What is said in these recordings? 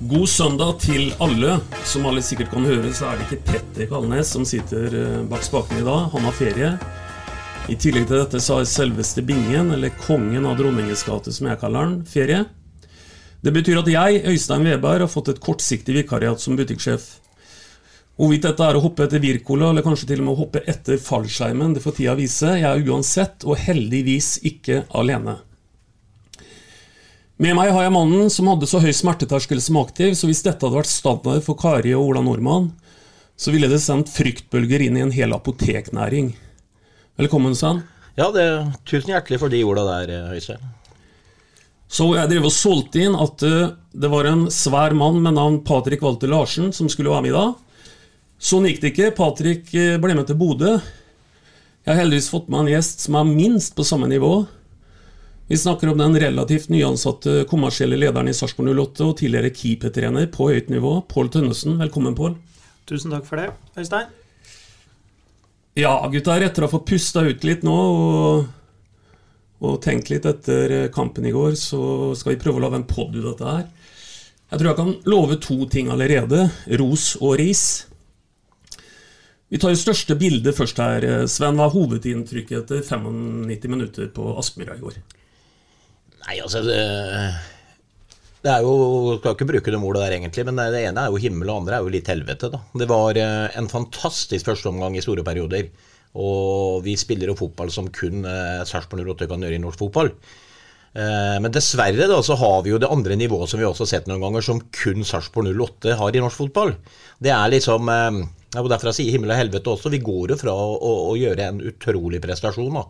God søndag til alle. Som alle sikkert kan høre, så er det ikke Petter Kalnes som sitter eh, bak spakene i dag. Han har ferie. I tillegg til dette så har selveste Bingen, eller kongen av Dronningens gate som jeg kaller han, ferie. Det betyr at jeg, Øystein Weberg, har fått et kortsiktig vikariat som butikksjef. Hvorvidt dette er å hoppe etter Wirkola, eller kanskje til og med å hoppe etter fallskjermen, det får tida vise. Jeg er uansett, og heldigvis ikke alene. Med meg har jeg mannen som hadde så høy smerteterskel som aktiv, så hvis dette hadde vært standard for Kari og Ola Nordmann, så ville det sendt fryktbølger inn i en hel apoteknæring. Velkommen, Sven. Ja, det, tusen hjertelig for de orda der, eh, Øystein. Så jeg drev og solgte inn at eh, det var en svær mann med navn Patrick Walter Larsen som skulle være med i dag. Sånn gikk det ikke. Patrick eh, ble med til Bodø. Jeg har heldigvis fått med en gjest som er minst på samme nivå. Vi snakker om den relativt nyansatte kommersielle lederen i Sarpsborg 08 og tidligere keepertrener på høyt nivå, Pål Tønnesen. Velkommen, Pål. Tusen takk for det, Øystein. Ja, gutter, etter å ha fått pusta ut litt nå og, og tenkt litt etter kampen i går, så skal vi prøve å lage en pod ut dette her. Jeg tror jeg kan love to ting allerede. Ros og ris. Vi tar det største bildet først her. Sven, hva er hovedinntrykket etter 95 minutter på Aspmyra i går? Nei, altså det, det er jo Skal ikke bruke det ordet der, egentlig, men det ene er jo himmel, og det andre er jo litt helvete, da. Det var eh, en fantastisk førsteomgang i store perioder. Og vi spiller jo fotball som kun eh, Sarpsborg 08 kan gjøre i norsk fotball. Eh, Men dessverre da, så har vi jo det andre nivået som vi også har sett noen ganger, som kun Sarpsborg 08 har i norsk fotball. Det er liksom eh, ja, Derfor jeg sier himmel og helvete også. Vi går jo fra å, å, å gjøre en utrolig prestasjon da,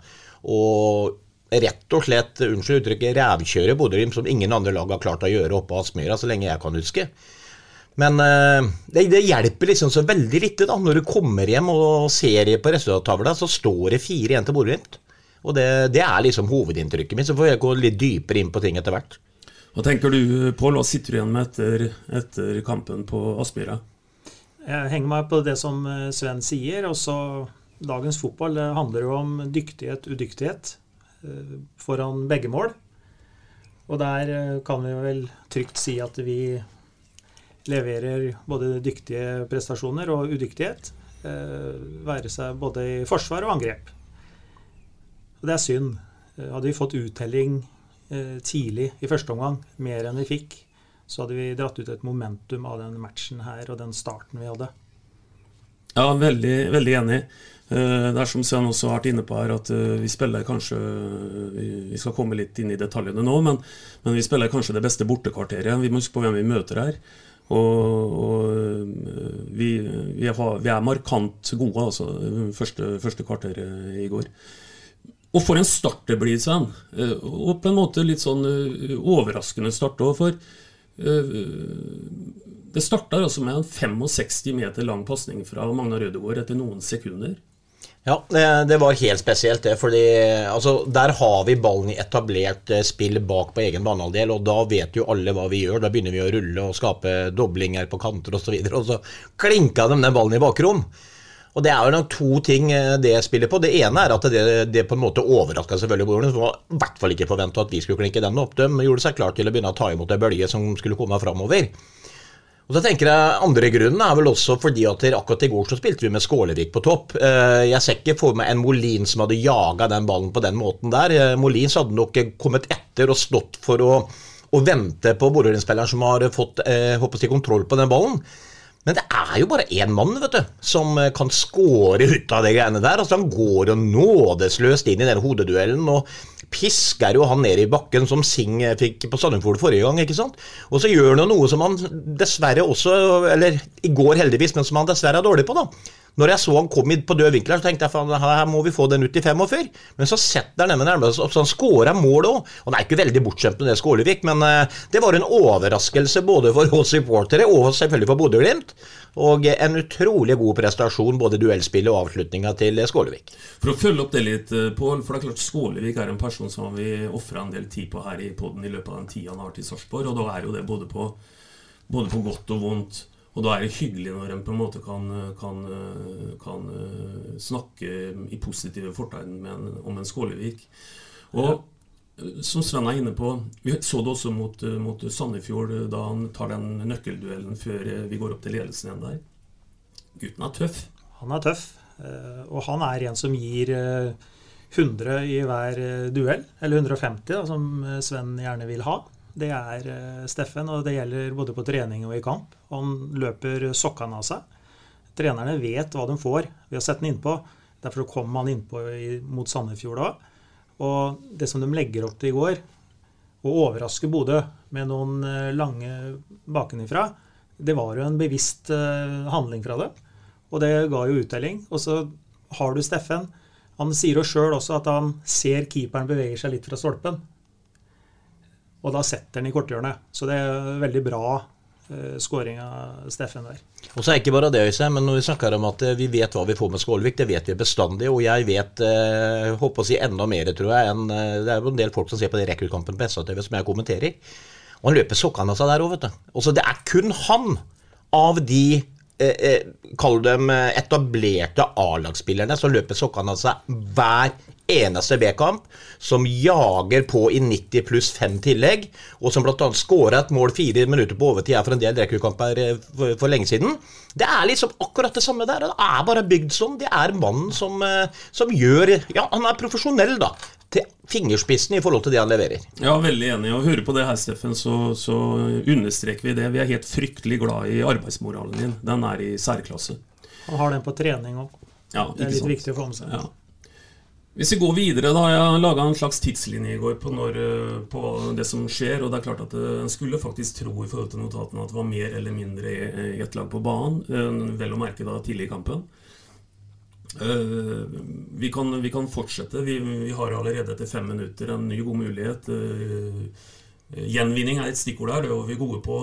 og rett og slett, unnskyld uttrykket, rævkjøre Bodø-Glimt som ingen andre lag har klart å gjøre oppe på Aspmyra, så lenge jeg kan huske. Men eh, det, det hjelper liksom så veldig lite da, når du kommer hjem og ser på resultattavla, så står det 4-1 til Bodø-Glimt. Og det, det er liksom hovedinntrykket mitt. Så får jeg gå litt dypere inn på ting etter hvert. Hva tenker du, Pål? Hva sitter du igjen med etter, etter kampen på Aspmyra? Jeg henger meg på det som eh, Sven sier. Også dagens fotball handler jo om dyktighet, udyktighet foran begge mål. Og der eh, kan vi vel trygt si at vi leverer både dyktige prestasjoner og udyktighet. Være seg både i forsvar og angrep. Og det er synd. Hadde vi fått uttelling tidlig i første omgang, mer enn vi fikk, så hadde vi dratt ut et momentum av den matchen her og den starten vi hadde. Ja, veldig, veldig enig. Det er som Sven også har vært inne på her, at vi spiller kanskje Vi skal komme litt inn i detaljene nå, men, men vi spiller kanskje det beste bortekvarteret. Vi må huske på hvem vi møter her. Og, og vi, vi, har, vi, er markant gode, altså. Første, første kvarteret i går. Og for en start det blir, Sven. Og på en måte litt sånn overraskende start òg, for det starta også med en 65 meter lang pasning fra Magna Ødegaard etter noen sekunder. Ja, det, var helt spesielt, det. fordi altså, Der har vi ballen i etablert spill bak på egen banehalvdel, og da vet jo alle hva vi gjør. Da begynner vi å rulle og skape doblinger på kanter osv. Og, så og så klinka de den ballen i bakrom. Og Det er jo nok to ting eh, det spiller på. Det ene er at det, det på en måte overraska selvfølgelig Broren. som var i hvert fall ikke forventa at vi skulle klinke den opp. De gjorde seg klar til å begynne å ta imot ei bølge som skulle komme framover. Og så tenker jeg Andre grunnen er vel også fordi at akkurat i går så spilte vi med Skålevik på topp. Eh, jeg ser ikke for meg en Molin som hadde jaga den ballen på den måten der. Eh, Molins hadde nok kommet etter og stått for å, å vente på Borøren-spilleren som har fått eh, kontroll på den ballen. Men det er jo bare én mann vet du, som kan skåre ut av de greiene der. Altså Han går jo nådesløst inn i den hodeduellen og pisker jo han ned i bakken, som Sing fikk på Sandefjord forrige gang. ikke sant? Og så gjør han jo noe som han dessverre også, eller i går heldigvis, men som han dessverre er dårlig på. da. Når jeg så han kom på død vinkel, så tenkte jeg at her må vi få den ut i 45. Men så setter han den nærmere, så han skårer mål òg. Han er ikke veldig bortskjemt med det Skålevik, men eh, det var en overraskelse både for oss supportere og selvfølgelig for Bodø-Glimt. Og en utrolig god prestasjon, både duellspillet og avslutninga til Skålevik. For å følge opp det litt, eh, Pål. For det er klart Skålevik er en person som vi ofra en del tid på her i poden i løpet av den tida han har vært i Sarpsborg. Og da er jo det både på, både på godt og vondt. Og da er det hyggelig når en på en måte kan, kan, kan eh, snakke i positive fortegn om en Skålevik. Og som Sven er inne på, vi så det også mot, mot Sandefjord da han tar den nøkkelduellen før vi går opp til ledelsen igjen der. Gutten er tøff. Han er tøff, eh, og han er en som gir 100 eh, i hver duell, eller 150, da, som Sven gjerne vil ha det er eh, Steffen. Og det gjelder både på trening og i kamp. Han løper sokkene av seg. Trenerne vet hva de får ved å sette den innpå. Derfor kom han innpå mot Sandefjord da. Og det som de legger opp til i går, å overraske Bodø med noen eh, lange bakenifra, det var jo en bevisst eh, handling fra det. Og det ga jo uttelling. Og så har du Steffen. Han sier jo sjøl også at han ser keeperen beveger seg litt fra stolpen. Og da setter han i korthjørnet. Så det er veldig bra uh, scoring av Steffen der. Og så er ikke bare det, Øystein, men når vi snakker om at eh, vi vet hva vi får med Skålvik, det vet vi bestandig. Og jeg vet eh, håper å si enda mer, tror jeg, enn eh, Det er jo en del folk som ser på den rekordkampen på SA-TV som jeg kommenterer. Og han løper sokkene av seg der òg, vet du. Og så det er kun han av de eh, eh, Kall dem etablerte A-lagsspillerne som løper sokkene av seg hver eneste B-kamp, som jager på i 90 pluss 5 tillegg, og som bl.a. skåra et mål fire minutter på overtid her for en del rekruttkamper eh, for, for, lenge siden. Det er liksom akkurat det samme der. Det er bare bygd sånn. Det er mannen som, eh, som gjør Ja, han er profesjonell, da til fingerspissen i forhold til det han leverer. Ja, veldig enig. Og hører på det her, Steffen, så, så, understreker vi det. Vi er helt fryktelig glad i arbeidsmoralen din. Den er i særklasse. Han har den på trening òg. Ja, det er litt sant? viktig å få med seg. Ja. Hvis vi går videre, da. Jeg laga en slags tidslinje i går på, når, eh, på, det som skjer. Og det er klart at eh, en skulle faktisk tro i forhold til notatene at det var mer eller mindre i ett lag på banen. Eh, vel å merke da tidlig i kampen. Vi kan, vi kan fortsette. Vi, vi, har allerede etter fem minutter en ny god mulighet. Gjenvinning er et stikkord der. Det var vi gode på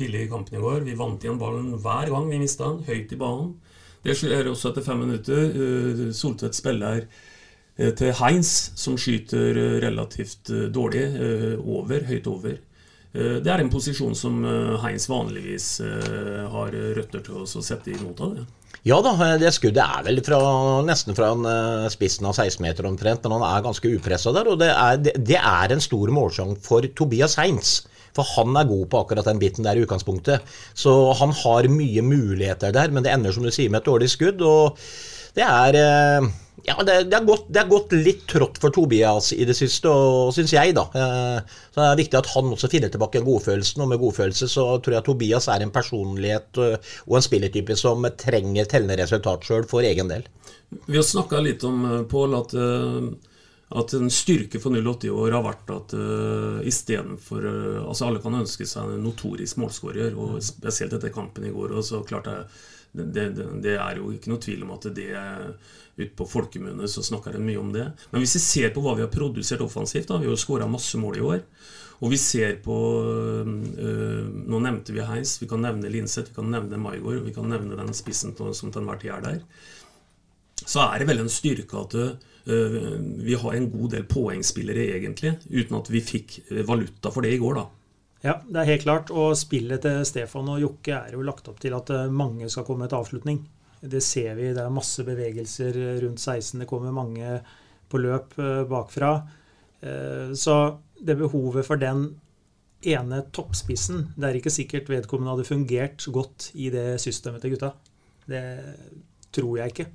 tidlig i kampen i går. Vi vant igjen ballen hver gang vi mista den, høyt i banen. Det skjer også etter fem minutter. Soltvedt spiller Eh, til Heinz, som skyter eh, relativt eh, dårlig, over, høyt over. Det er en posisjon som Heinz vanligvis har røtter til å sette i av. det. Ja da, det skuddet er vel fra, nesten fra en spissen av 16 meter omtrent, men han er ganske upressa der. Og det er, det er, en stor målsjanse for Tobias Heinz. For han er god på akkurat den biten der i utgangspunktet. Så han har mye muligheter der, men det ender som du sier med et dårlig skudd. Og det er ja, det, det, har gått, det, har gått, litt trått for Tobias i det siste, og syns jeg. da. Eh, så Det er viktig at han også finner tilbake godfølelsen. Og med godfølelse så tror jeg Tobias er en personlighet eh, og en spillertype som trenger tellende resultat sjøl for egen del. Vi har snakka litt om, eh, Pål, at, at en styrke for 08 i år har vært at uh, istedenfor uh, Altså alle kan ønske seg en notorisk målskårer, og spesielt etter kampen i går. og så klart det, det, det, er jo ikke noe tvil om at det Ute på folkemunne så snakker en mye om det. Men hvis vi ser på hva vi har produsert offensivt, da, vi har jo skåra masse mål i år. Og vi ser på øh, Nå nevnte vi Heis, vi kan nevne Linseth, vi kan nevne Maigård, vi kan nevne den spissen som til enhver tid er der. Så er det vel en styrke at øh, vi har en god del poengspillere, egentlig, uten at vi fikk øh, valuta for det i går, da. Ja, det er helt klart. Og spillet til Stefan og Jokke er jo lagt opp til at øh, mange skal komme til avslutning. Det ser vi. Det er masse bevegelser rundt 16. Det kommer mange på løp eh, bakfra. Eh, så det behovet for den ene toppspissen Det er ikke sikkert vedkommende hadde fungert godt i det systemet til gutta. Det tror jeg ikke.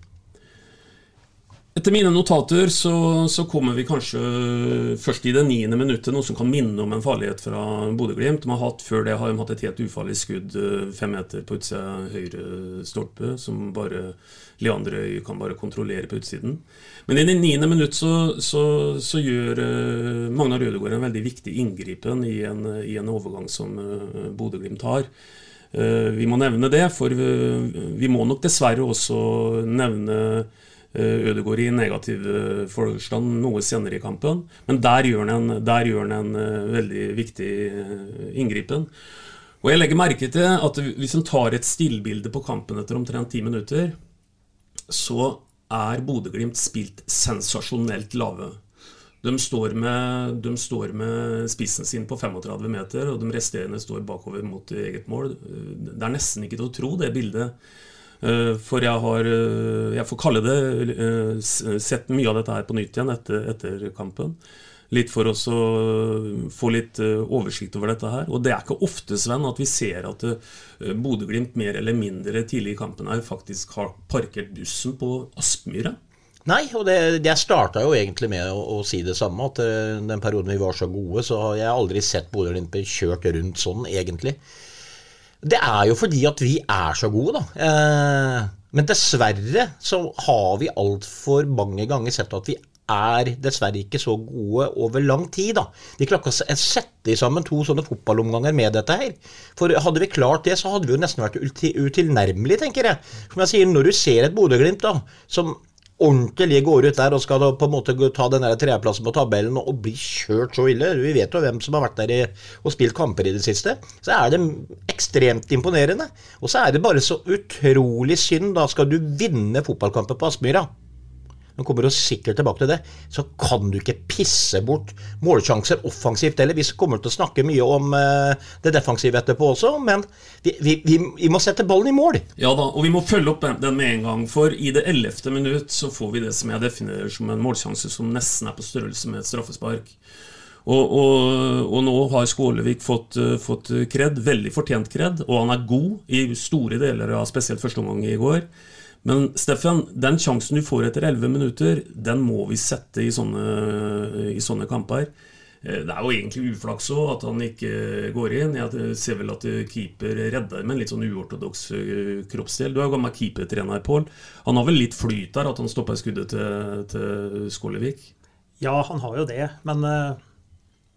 Etter mine notater så, så, kommer vi kanskje først i det niende minuttet, noe som kan minne om en farlighet fra Bodø-Glimt. De har hatt, før det har de hatt et helt ufarlig skudd eh, fem meter på utsida høyre stolpe, som bare Leanderøy kan bare kontrollere på utsiden. Men i det niende minutt så, så, så gjør uh, Magnar Rødegård en veldig viktig inngripen i en, i en overgang som uh, Bodø-Glimt har. Vi må nevne det, for vi, vi må nok dessverre også nevne Eh, Ødegaard i negativ eh, forstand noe senere i kampen. Men der gjør han en, gjør han en eh, veldig viktig inngripen. Og jeg legger merke til at hvis en tar et stillbilde på kampen etter omtrent ti minutter, så er Bodø-Glimt spilt sensasjonelt lave. De står, med, de står, med, spissen sin på 35 meter, og de resterende står bakover mot eget mål. Det er nesten ikke til å tro, det bildet. Eh, for jeg har, eh, jeg får kalle det, eh, sett mye av dette her på nytt igjen etter, etter kampen. Litt for å få litt oversikt over dette her. Og det er ikke ofte, Sven, at vi ser at Bodø-Glimt mer eller mindre tidlig i kampen her faktisk har parkert bussen på Aspmyra. Nei, og det, jeg starta jo egentlig med å, å, si det samme. At den perioden vi var så gode, så har jeg aldri sett Bodø-Glimt kjørt rundt sånn, egentlig. Det er jo fordi at vi er så gode, da. Eh, men dessverre så har vi altfor mange ganger sett at vi er dessverre ikke så gode over lang tid. da. De klarte ikke å sette sammen to sånne fotballomganger med dette her. For hadde vi klart det, så hadde vi jo nesten vært utilnærmelige, tenker jeg. Som jeg sier, når du ser et Bodø-Glimt som ordentlig går ut der og skal på en måte ta den tredjeplassen på tabellen og, bli kjørt så ille Vi vet jo hvem som har vært der i, og spilt kamper i det siste. Så er det ekstremt imponerende. Og så er det bare så utrolig synd. Da skal du vinne fotballkamper på Aspmyra han kommer du sikkert tilbake til det, så kan du ikke pisse bort målsjanser offensivt heller. Vi kommer til å snakke mye om uh, det defensive etterpå også, men vi, vi, vi, må sette ballen i mål. Ja da, og vi må følge opp den med en gang, for i det ellevte minutt så får vi det som jeg definerer som en målsjanse som nesten er på størrelse med et straffespark. Og, og, og, nå har Skålevik fått, uh, fått kred, veldig fortjent kred, og han er god i store deler av spesielt første omgang i går. Men Steffen, den sjansen du får etter 11 minutter, den må vi sette i sånne, i sånne kamper. Eh, det er jo egentlig uflaks òg at han ikke går inn. Jeg ser vel at keeper redder med en litt sånn uortodoks eh, kroppsdel. Du er jo gammel keepertrener, Pål. Han har vel litt flyt der, at han stoppa skuddet til, til Skålevik? Ja, han har jo det. Men uh,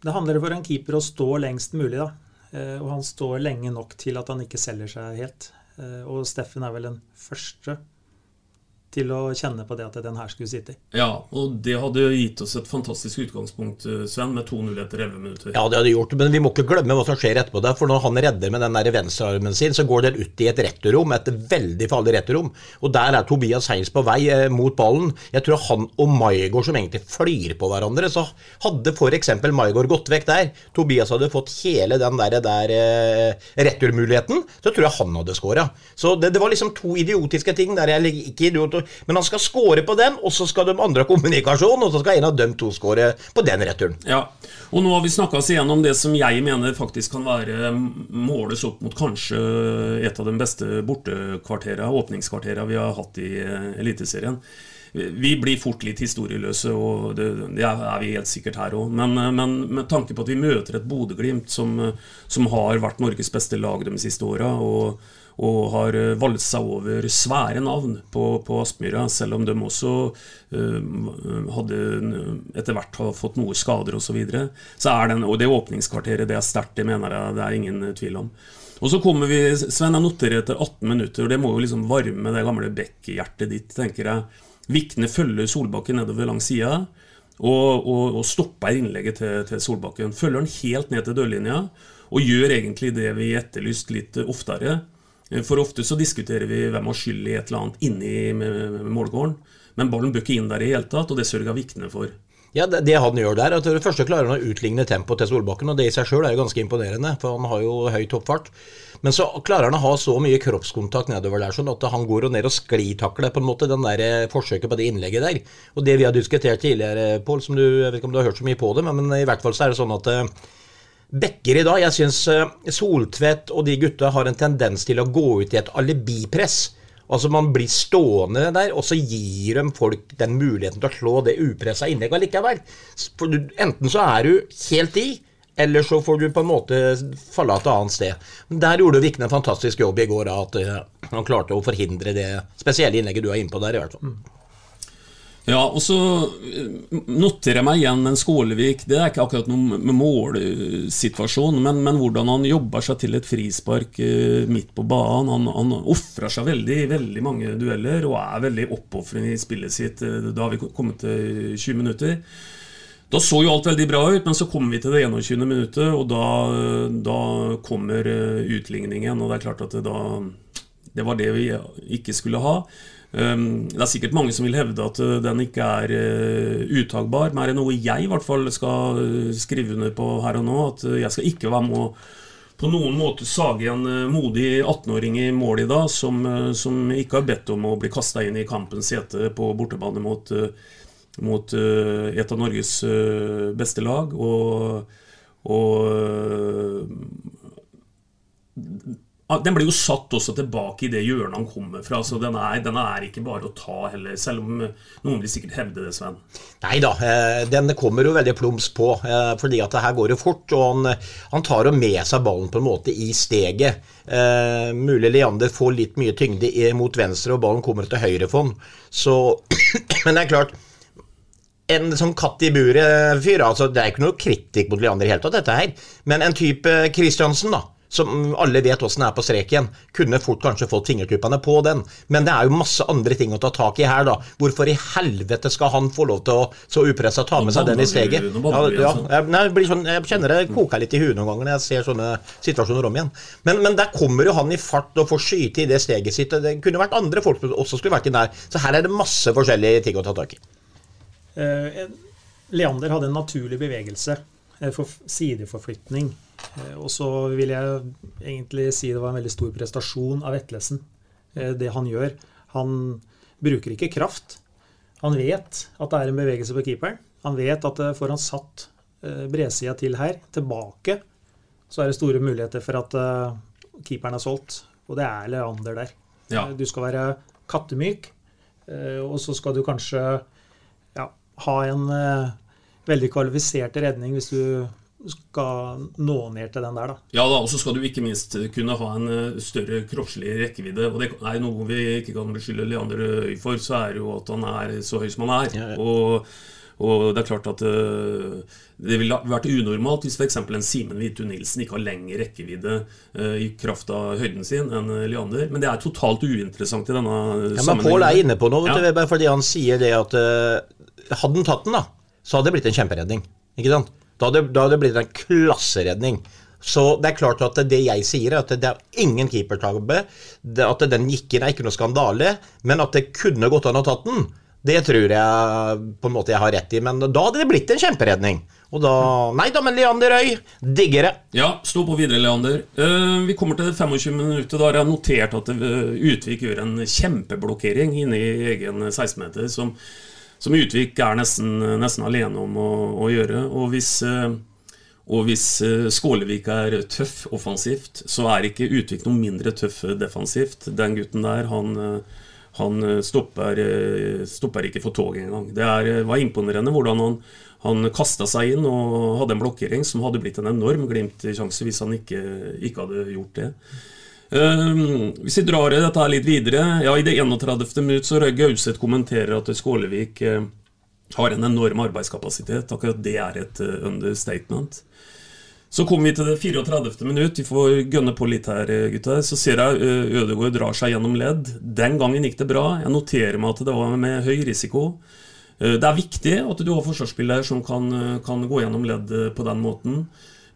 det handler for en keeper å stå lengst mulig, da. Og han står lenge nok til at han ikke selger seg helt. Og Steffen er vel den første til å kjenne på det at den her skulle sitte i. Ja, og det hadde gitt oss et fantastisk utgangspunkt, eh, Sven, med 2-0 etter 11 minutter. Ja, det hadde gjort, men vi må ikke glemme hva som skjer etterpå der. For når han redder med den der venstrearmen sin, så går den ut i et returrom, et veldig farlig returrom. Og der er Tobias Heins på vei eh, mot ballen. Jeg tror han og Maigård som egentlig flyr på hverandre. Så hadde f.eks. Maigård gått vekk der, Tobias hadde fått hele den der, der eh, returmuligheten, så tror jeg han hadde skåra. Så det, det, var liksom to idiotiske ting der jeg ikke idiot men han skal score på den, og så skal de andre ha kommunikasjon, og så skal en av dem to score på den returen. Ja, og nå har vi snakka oss igjennom det som jeg mener faktisk kan være måles opp mot kanskje et av de beste bortekvartera, åpningskvartera vi har hatt i eh, Eliteserien. Vi blir fort litt historieløse, og det, det er vi helt sikkert her òg. Men, men, med tanke på at vi møter et Bodø-Glimt som, som, har vært Norges beste lag de siste åra, og og har eh, valsa over svære navn på, på Aspmyra, selv om de også uh, hadde etter hvert har fått noe skader osv. Så, videre. så er og det åpningskvarteret det er sterkt, det mener jeg det er ingen tvil om. Og så kommer vi, Sven, jeg noterer etter 18 minutter, og det må jo liksom varme det gamle Beck-hjertet ditt, tenker jeg. Vikne følger Solbakken nedover langs sida. Og, og, og, stopper innlegget til, til, Solbakken. Følger han helt ned til dørlinja og gjør egentlig det vi etterlyst litt oftere. Eh, for ofte så diskuterer vi hvem har skyld i et eller annet inni målgården. Men ballen bør ikke inn der i hele tatt, og det sørger Vikne for. Ja, det, det, han gjør der, at det første klarer han å utligne tempoet til Solbakken, og det i seg sjøl er jo ganske imponerende, for han har jo høy toppfart. Men så klarer han å ha så mye kroppskontakt nedover der, sånn at han går ned og sklitakler på en måte den der eh, forsøket på det innlegget der. Og det vi har diskutert tidligere, Pål, som du jeg vet ikke om du har hørt så mye på det, men, men i hvert fall så er det sånn at eh, Bekker i dag, jeg syns Soltvedt og de gutta har en tendens til å gå ut i et alibipress. Altså Man blir stående der, og så gir de folk den muligheten til å slå det upressa innlegget allikevel. Enten så er du helt i, eller så får du på en måte falle av et annet sted. Men Der gjorde Vikne en fantastisk jobb i går, at uh, han klarte å forhindre det spesielle innlegget du er inne på der. i hvert fall. Ja, og så eh, noterer jeg meg igjen en Skålevik. Det er ikke akkurat noen målsituasjon, men, men, hvordan han jobber seg til et frispark eh, midt på banen. Han, han ofrer seg veldig veldig mange dueller og er veldig oppofrende i spillet sitt. Eh, da har vi kommet til 20 minutter. Da så jo alt veldig bra ut, men så kommer vi til det 21. minuttet, og da, da kommer utligningen. Og det er klart at det, da, det var det vi ikke skulle ha. Ehm, det er sikkert mange som vil hevde at eh, den ikke er uttakbar, uttagbar, men er det noe jeg i hvert fall skal eh, skrive under på her og nå, at jeg skal ikke være med å på noen måte sage en modig 18-åring i mål i dag, som, som, ikke har bedt om å bli kasta inn i kampens hete på bortebane mot, mot et av Norges beste lag. Og, og den blir jo satt også tilbake i det hjørnet han kommer fra. så den er, den er, ikke bare å ta heller, selv om eh, noen vil sikkert hevde det, Sven. Nei da, eh, den kommer jo veldig plums på, eh, fordi at det her går jo fort. Og han, han tar jo med seg ballen på en måte i steget. Eh, mulig Leander får litt mye tyngde mot venstre, og ballen kommer til høyre for. Så Men det er klart en sånn katt i buret-fyr altså Det er ikke noe kritikk mot Leander i det hele tatt, dette her. Men en type Kristiansen, da som alle vet åssen er på streken, kunne fort kanskje fått fingertuppene på den. Men det er jo masse andre ting å ta tak i her, da. Hvorfor i helvete skal han få lov til å så upressa ta med seg den i steget? Ja, ja, jeg, sånn, jeg, kjenner det koker litt i huet noen ganger når jeg ser sånne situasjoner om igjen. Men, men, der kommer jo han i fart og får skyte i det steget sitt. Det kunne vært andre folk som også skulle vært inn der. Så her er det masse forskjellige ting å ta tak i. Uh, Leander hadde en naturlig bevegelse, eh, for sideforflytning. Eh, og så vil jeg egentlig si det var en veldig stor prestasjon av Vetlesen, eh, det han gjør. Han bruker ikke kraft. Han vet at det er en bevegelse på keeperen. Han vet at eh, får han satt bredsida til her, tilbake, så er det store muligheter for at keeperen er solgt. Og det er Leander der. Ja. Du skal være kattemyk, og så skal du kanskje ja, ha en veldig kvalifisert redning hvis du skal nå ned til den der, da. Ja da, og så skal du ikke minst kunne ha en eh, større kroppslig rekkevidde. Og det er noe vi ikke kan beskylde Leander Øy for, så er det jo at han er så høy som han er. Ja, ja. Og, og, det er klart at uh, det ville vært unormalt hvis f.eks. en Simen Hvitu Nilsen ikke har lengre rekkevidde uh, i kraft av høyden sin enn Leander. Men det er totalt uinteressant i denne ja, sammenhengen. Pål er inne på noe, ja. du, fordi han sier det at uh, hadde han tatt den, da, så hadde det blitt en kjemperedning. Ikke sant? Da hadde, da hadde det blitt en klasseredning. Så det er klart at det jeg sier, er at det er ingen keepertabbe. At den gikk inn er ikke noe skandale. Men at det kunne gått an å tatt den, det tror jeg på en måte jeg har rett i. Men da hadde det blitt en kjemperedning. Og da Nei da, men Leander Øy, digger det. Ja, stå på videre, Leander. Uh, vi kommer til det 25 minuttet. Da har jeg notert at uh, Utvik gjør en kjempeblokkering inne i egen 16-meter. som som Utvik er nesten, nesten alene om å, å gjøre. Og hvis, eh, og hvis eh, Skålevik er tøff offensivt, så er ikke Utvik noe mindre tøff defensivt. Den gutten der, han, eh, han stopper, stopper, ikke for toget engang. Det er, var imponerende hvordan han, han kasta seg inn og hadde en blokkering som hadde blitt en enorm Glimt-sjanse hvis han ikke, ikke hadde gjort det. Uh, hvis vi drar dette litt videre ja, I det 31. minutt så Gauseth kommenterer at Skålevik uh, har en enorm arbeidskapasitet. Akkurat det er et uh, understatement. Så kommer vi til det 34. minutt. Vi får gønne på litt her, gutter. Så ser jeg uh, Ødegaard drar seg gjennom ledd. Den gangen gikk det bra. Jeg noterer meg at det var med høy risiko. Det er viktig at du har forsvarsspillere som kan, kan gå gjennom ledd på den måten.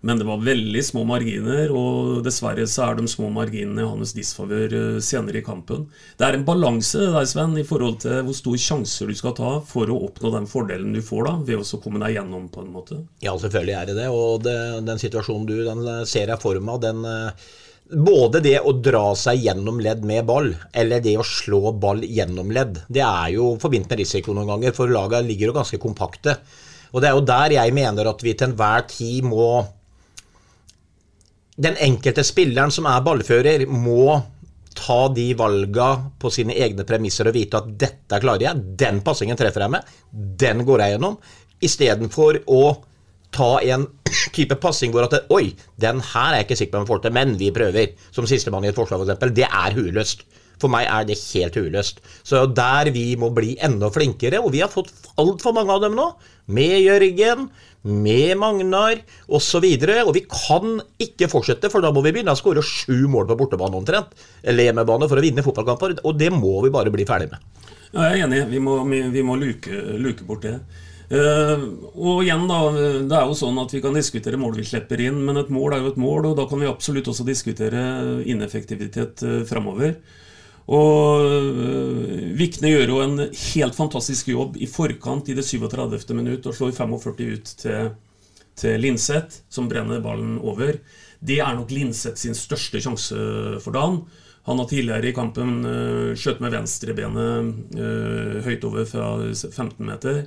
Men det var veldig små marginer, og dessverre så er de små marginene i hans disfavør eh, senere i kampen. Det er en balanse der, Sven, i forhold til hvor store sjanser du skal ta for å oppnå den fordelen du får da, ved å komme deg gjennom på en måte. Ja, selvfølgelig er det det. Og det, den situasjonen du den ser jeg for meg, den, både det å dra seg gjennom ledd med ball, eller det å slå ball gjennom ledd, det er jo forbindt med risiko noen ganger, for laga ligger jo ganske kompakte. Og det er jo der jeg mener at vi til enhver tid må Den enkelte spilleren som er ballfører, må ta de valga på sine egne premisser og vite at dette klarer jeg, den passingen treffer jeg med, den går jeg gjennom, istedenfor å ta en type passing hvor at det, Oi, den her er jeg ikke sikker på om jeg får til, men vi prøver. Som sistemann i et forslag, f.eks. Det er hueløst. For meg er det helt uløst. Så der vi må bli enda flinkere, og vi har fått altfor mange av dem nå, med Jørgen, med Magnar osv. Og, og vi kan ikke fortsette, for da må vi begynne å skåre sju mål på bortebane omtrent, eller hjemmebane, for å vinne fotballkamper, og det må vi bare bli ferdig med. Ja, jeg er enig. Vi må, vi må luke, luke bort det. Uh, og igjen da, Det er jo sånn at vi kan diskutere mål vi slipper inn, men et mål er jo et mål, og da kan vi absolutt også diskutere ineffektivitet uh, framover. Og uh, Vikne gjør jo en helt fantastisk jobb i forkant i det 37. minutt og slår 45 ut til, til Linseth, som brenner ballen over. Det er nok Linseth sin største sjanse for dagen. Han har tidligere i kampen uh, skjøt med venstrebenet høyt over fra 15 meter.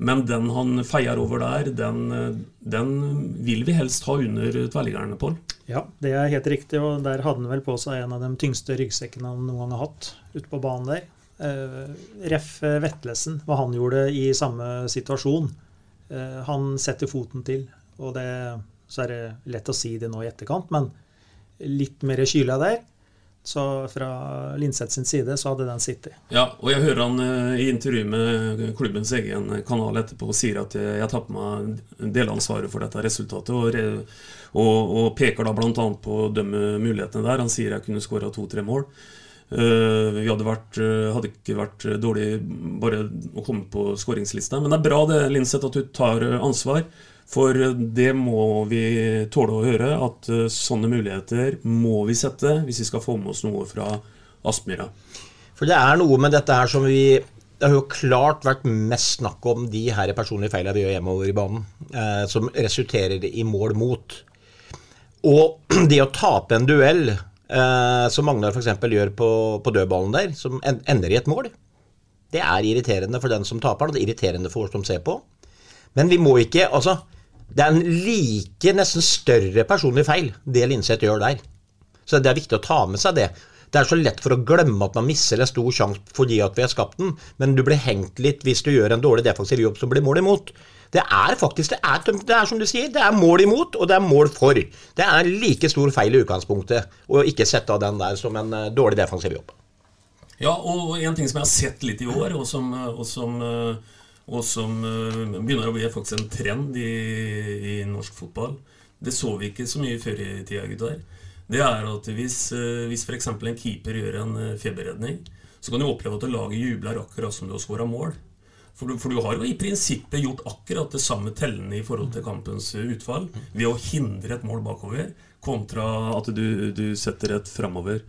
Men den han feier over der, den, den vil vi helst ha under tverrliggeren, Pål. Ja, det er helt riktig. Og der hadde han vel på seg en av de tyngste ryggsekkene han noen gang har hatt ute på banen der. Uh, Ref Vetlesen, hva han gjorde i samme situasjon. Uh, han setter foten til. Og det, så er det lett å si det nå i etterkant, men litt mer kyla der. Så fra Linseth sin side så hadde den sittet. Ja, og jeg hører han eh, i intervju med klubbens egen kanal etterpå og sier at jeg tar på meg delansvaret for dette resultatet, og, og, og peker da bl.a. på å dømme mulighetene der. Han sier jeg kunne skåra to-tre mål. Uh, vi hadde, vært, hadde, ikke vært dårlig bare å komme på skåringslista. Men det er bra det, Linseth, at du tar ansvar. For det må vi tåle å høre, at eh, sånne muligheter må vi sette hvis vi skal få med oss noe fra Aspmyra. For det er noe med dette her som vi Det har jo klart vært mest snakk om de her personlige feilene vi gjør hjemover i banen, eh, som resulterer i mål mot. Og det å tape en duell, eh, som Magnar f.eks. gjør på, på dødballen der, som ender i et mål, det er irriterende for den som taper, og det er irriterende for oss som ser på. Men vi må ikke altså det er en like, nesten større personlig feil, det Linseth gjør der. Så det er viktig å ta med seg det. Det er så lett for å glemme at man misser en stor sjanse fordi at vi har skapt den, men du blir hengt litt hvis du gjør en dårlig defensiv jobb som blir mål imot. Det er faktisk, det er, det er, som du sier, det er mål imot, og det er mål for. Det er like stor feil i utgangspunktet å ikke sette av den der som en uh, dårlig defensiv jobb. Ja, og en ting som jeg har sett litt i år, og som, og som uh og som uh, begynner å bli faktisk en trend i, i, norsk fotball. Det så vi ikke så mye før i tida, gutter. Det er at hvis, uh, hvis f.eks. en keeper gjør en uh, feberredning, så kan du oppleve at laget jubler akkurat som du har skåra mål. For du, for du, har jo i prinsippet gjort akkurat det samme tellende i forhold til kampens utfall ved å hindre et mål bakover, kontra at du, du setter et framover.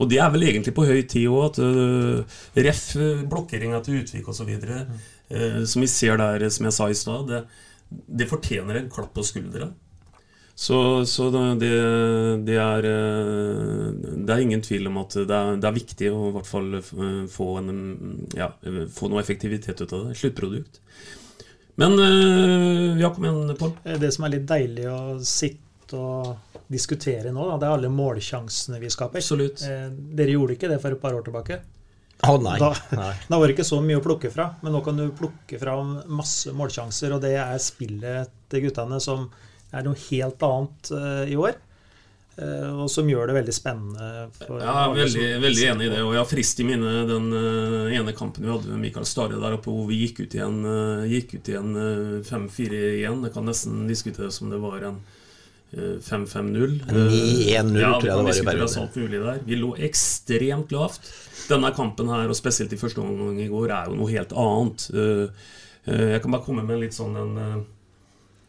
Og det er vel egentlig på høy tid òg, at uh, ref blokkeringa til Utvik osv. Eh, som vi ser der, som jeg sa i stad, det, det, fortjener en klapp på skuldra. Så, så det, det, er, eh, det, er ingen tvil om at det er, det er viktig å i hvert fall eh, få, en, ja, få noe effektivitet ut av det. Sluttprodukt. Men ja, kom igjen, Pål. Det som er litt deilig å sitte og diskutere nå, da, det er alle målsjansene vi skaper. Absolutt. Dere gjorde ikke det for et par år tilbake? Oh, nei. Da, nei. da, var det ikke så mye å plukke fra, men nå kan du plukke fra masse målsjanser, og det er spillet til guttene som er noe helt annet uh, i år. Uh, og som gjør det veldig spennende. For ja, jeg er veldig, veldig, enig i det. Og jeg har frist i minne den uh, ene kampen vi hadde med Mikael Stare der oppe, hvor vi gikk ut igjen, gikk ut igjen 5-4 igjen. Det kan nesten diskuteres som det var en 5-5-0. 9-1-0, ja, tror jeg det var i Bergen. Vi lå ekstremt lavt denne kampen her, og spesielt i første omgang i går, er jo noe helt annet. Eh, eh, jeg kan bare komme med litt sånn en eh,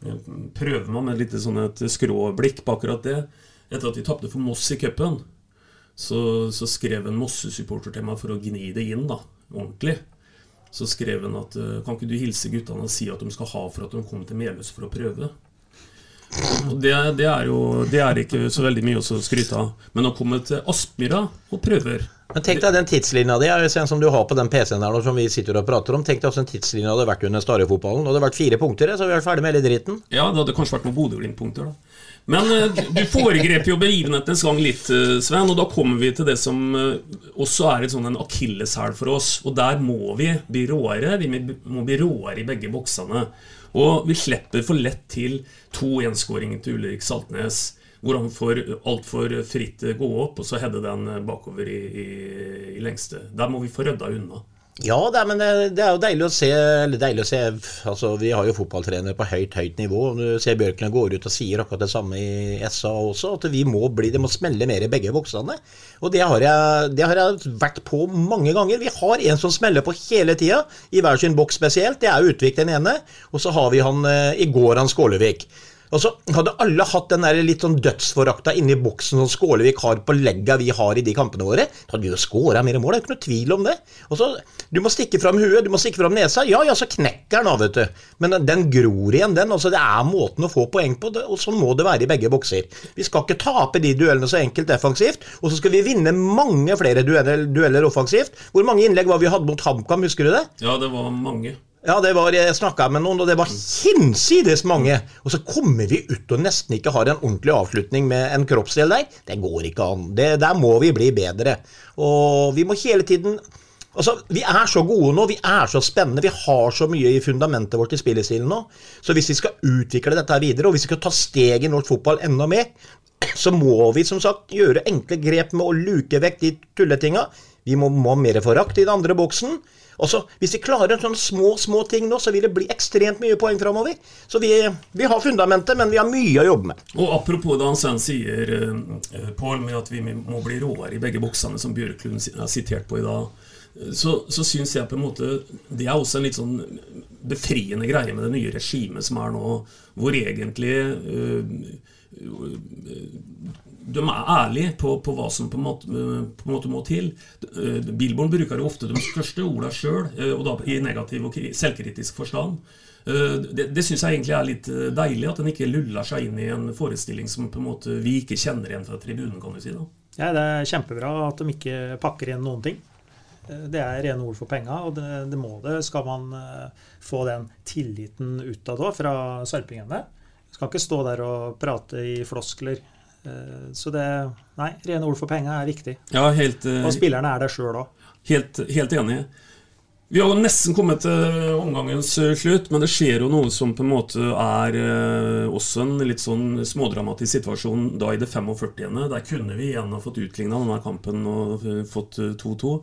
Prøve meg med litt sånn et skråblikk på akkurat det. Etter at vi tapte for Moss i cupen, så, så, skrev en Mosse-supporter til meg for å gni det inn da, ordentlig. Så skrev han at kan ikke du hilse guttene og si at de skal ha for at de kom til Melhus for å prøve? Det, det, er jo det er ikke så veldig mye å skryte av. Men å komme til Aspmyra og prøver men Tenk deg den tidslinja di som du har på den PC-en der som vi sitter og prater om. Tenk deg hvordan tidslinja hadde vært under Starøyfotballen. Det hadde vært fire punkter, så vi vært ferdig med hele dritten. Ja, det hadde kanskje vært noen Bodø-Glimt-punkter, da. Men uh, du foregrep jo begivenhetens gang litt, uh, Sven, og da kommer vi til det som uh, også er et sånn en akilleshæl for oss. Og der må vi bli råere. Vi må bli råere i begge boksene. Og vi slipper for lett til to enskåringer til Ulrik Saltnes hvor han får altfor fritt gå opp, og så heade den bakover i, i, i, lengste. Der må vi få rydda unna. Ja, det er, men det, det, er jo deilig å se. Deilig å se altså Vi har jo fotballtrenere på høyt, høyt nivå. Du ser Bjørkland går ut og sier akkurat det samme i SA også. At vi må bli, det må smelle mer i begge voksne. Og det har, jeg, det har jeg vært på mange ganger. Vi har en som smeller på hele tida, i hver sin boks spesielt. Det er Utvik den ene. Og så har vi han eh, i går, han Skålevik. Og så Hadde alle hatt den der litt sånn dødsforakta inni boksen som Skålevik har på legga vi har i de kampene våre, så hadde vi jo skåra mer mål. Det er ikke noe tvil om det. Og så, Du må stikke fram huet, du må stikke fram nesa. Ja, ja, så knekker den av, vet du. Men den gror igjen, den. altså Det er måten å få poeng på, og sånn må det være i begge bokser. Vi skal ikke tape de duellene så enkelt defensivt, og så skal vi vinne mange flere dueller, dueller offensivt. Hvor mange innlegg var vi hadde mot HamKam, husker du det? Ja, det var mange. Ja, det var, jeg snakka med noen, og det var hinsides mange. Og så kommer vi ut og nesten ikke har en ordentlig avslutning med en kroppsdel der. Det går ikke an. Det, der må vi bli bedre. Og vi må hele tiden Altså, Vi er så gode nå, vi er så spennende, vi har så mye i fundamentet vårt i spillestilen nå. Så hvis vi skal utvikle dette videre, og hvis vi skal ta steg i norsk fotball enda mer, så må vi som sagt gjøre enkle grep med å luke vekk de tulletinga. Vi må, må ha mer forakt i den andre boksen. Også, hvis vi klarer sånne små små ting nå, så vil det bli ekstremt mye poeng framover. Så vi, vi, har fundamentet, men vi har mye å jobbe med. Og Apropos det han Sven sier, uh, Pål, med at vi må bli råere i begge boksene, som Bjørklund er sitert på i dag. Så, så syns jeg på en måte Det er også en litt sånn befriende greie med det nye regimet som er nå, hvor egentlig uh, de er ærlige på, på, hva som på en, måte, på en måte må til. Eh, Billborn bruker jo ofte de største ordene sjøl, eh, og da i negativ og selvkritisk forstand. Eh, det, det syns jeg egentlig er litt deilig, at en ikke luller seg inn i en forestilling som på en måte vi ikke kjenner igjen fra tribunen. kan du si da. Ja, Det er kjempebra at de ikke pakker igjen noen ting. Det er rene ord for penga, og det, det, må det skal man få den tilliten ut av da, fra sarpingene. Skal ikke stå der og prate i floskler så det Nei, rene ord for penger er viktig. Ja, helt, og spillerne er det sjøl òg. Helt, helt, enig. Vi har jo nesten kommet til omgangens eh, slutt, men det skjer jo noe som på en måte er eh, også en litt sånn smådramatisk situasjon da i det 45. Der kunne vi igjen ha fått utligna denne kampen og fått 2-2.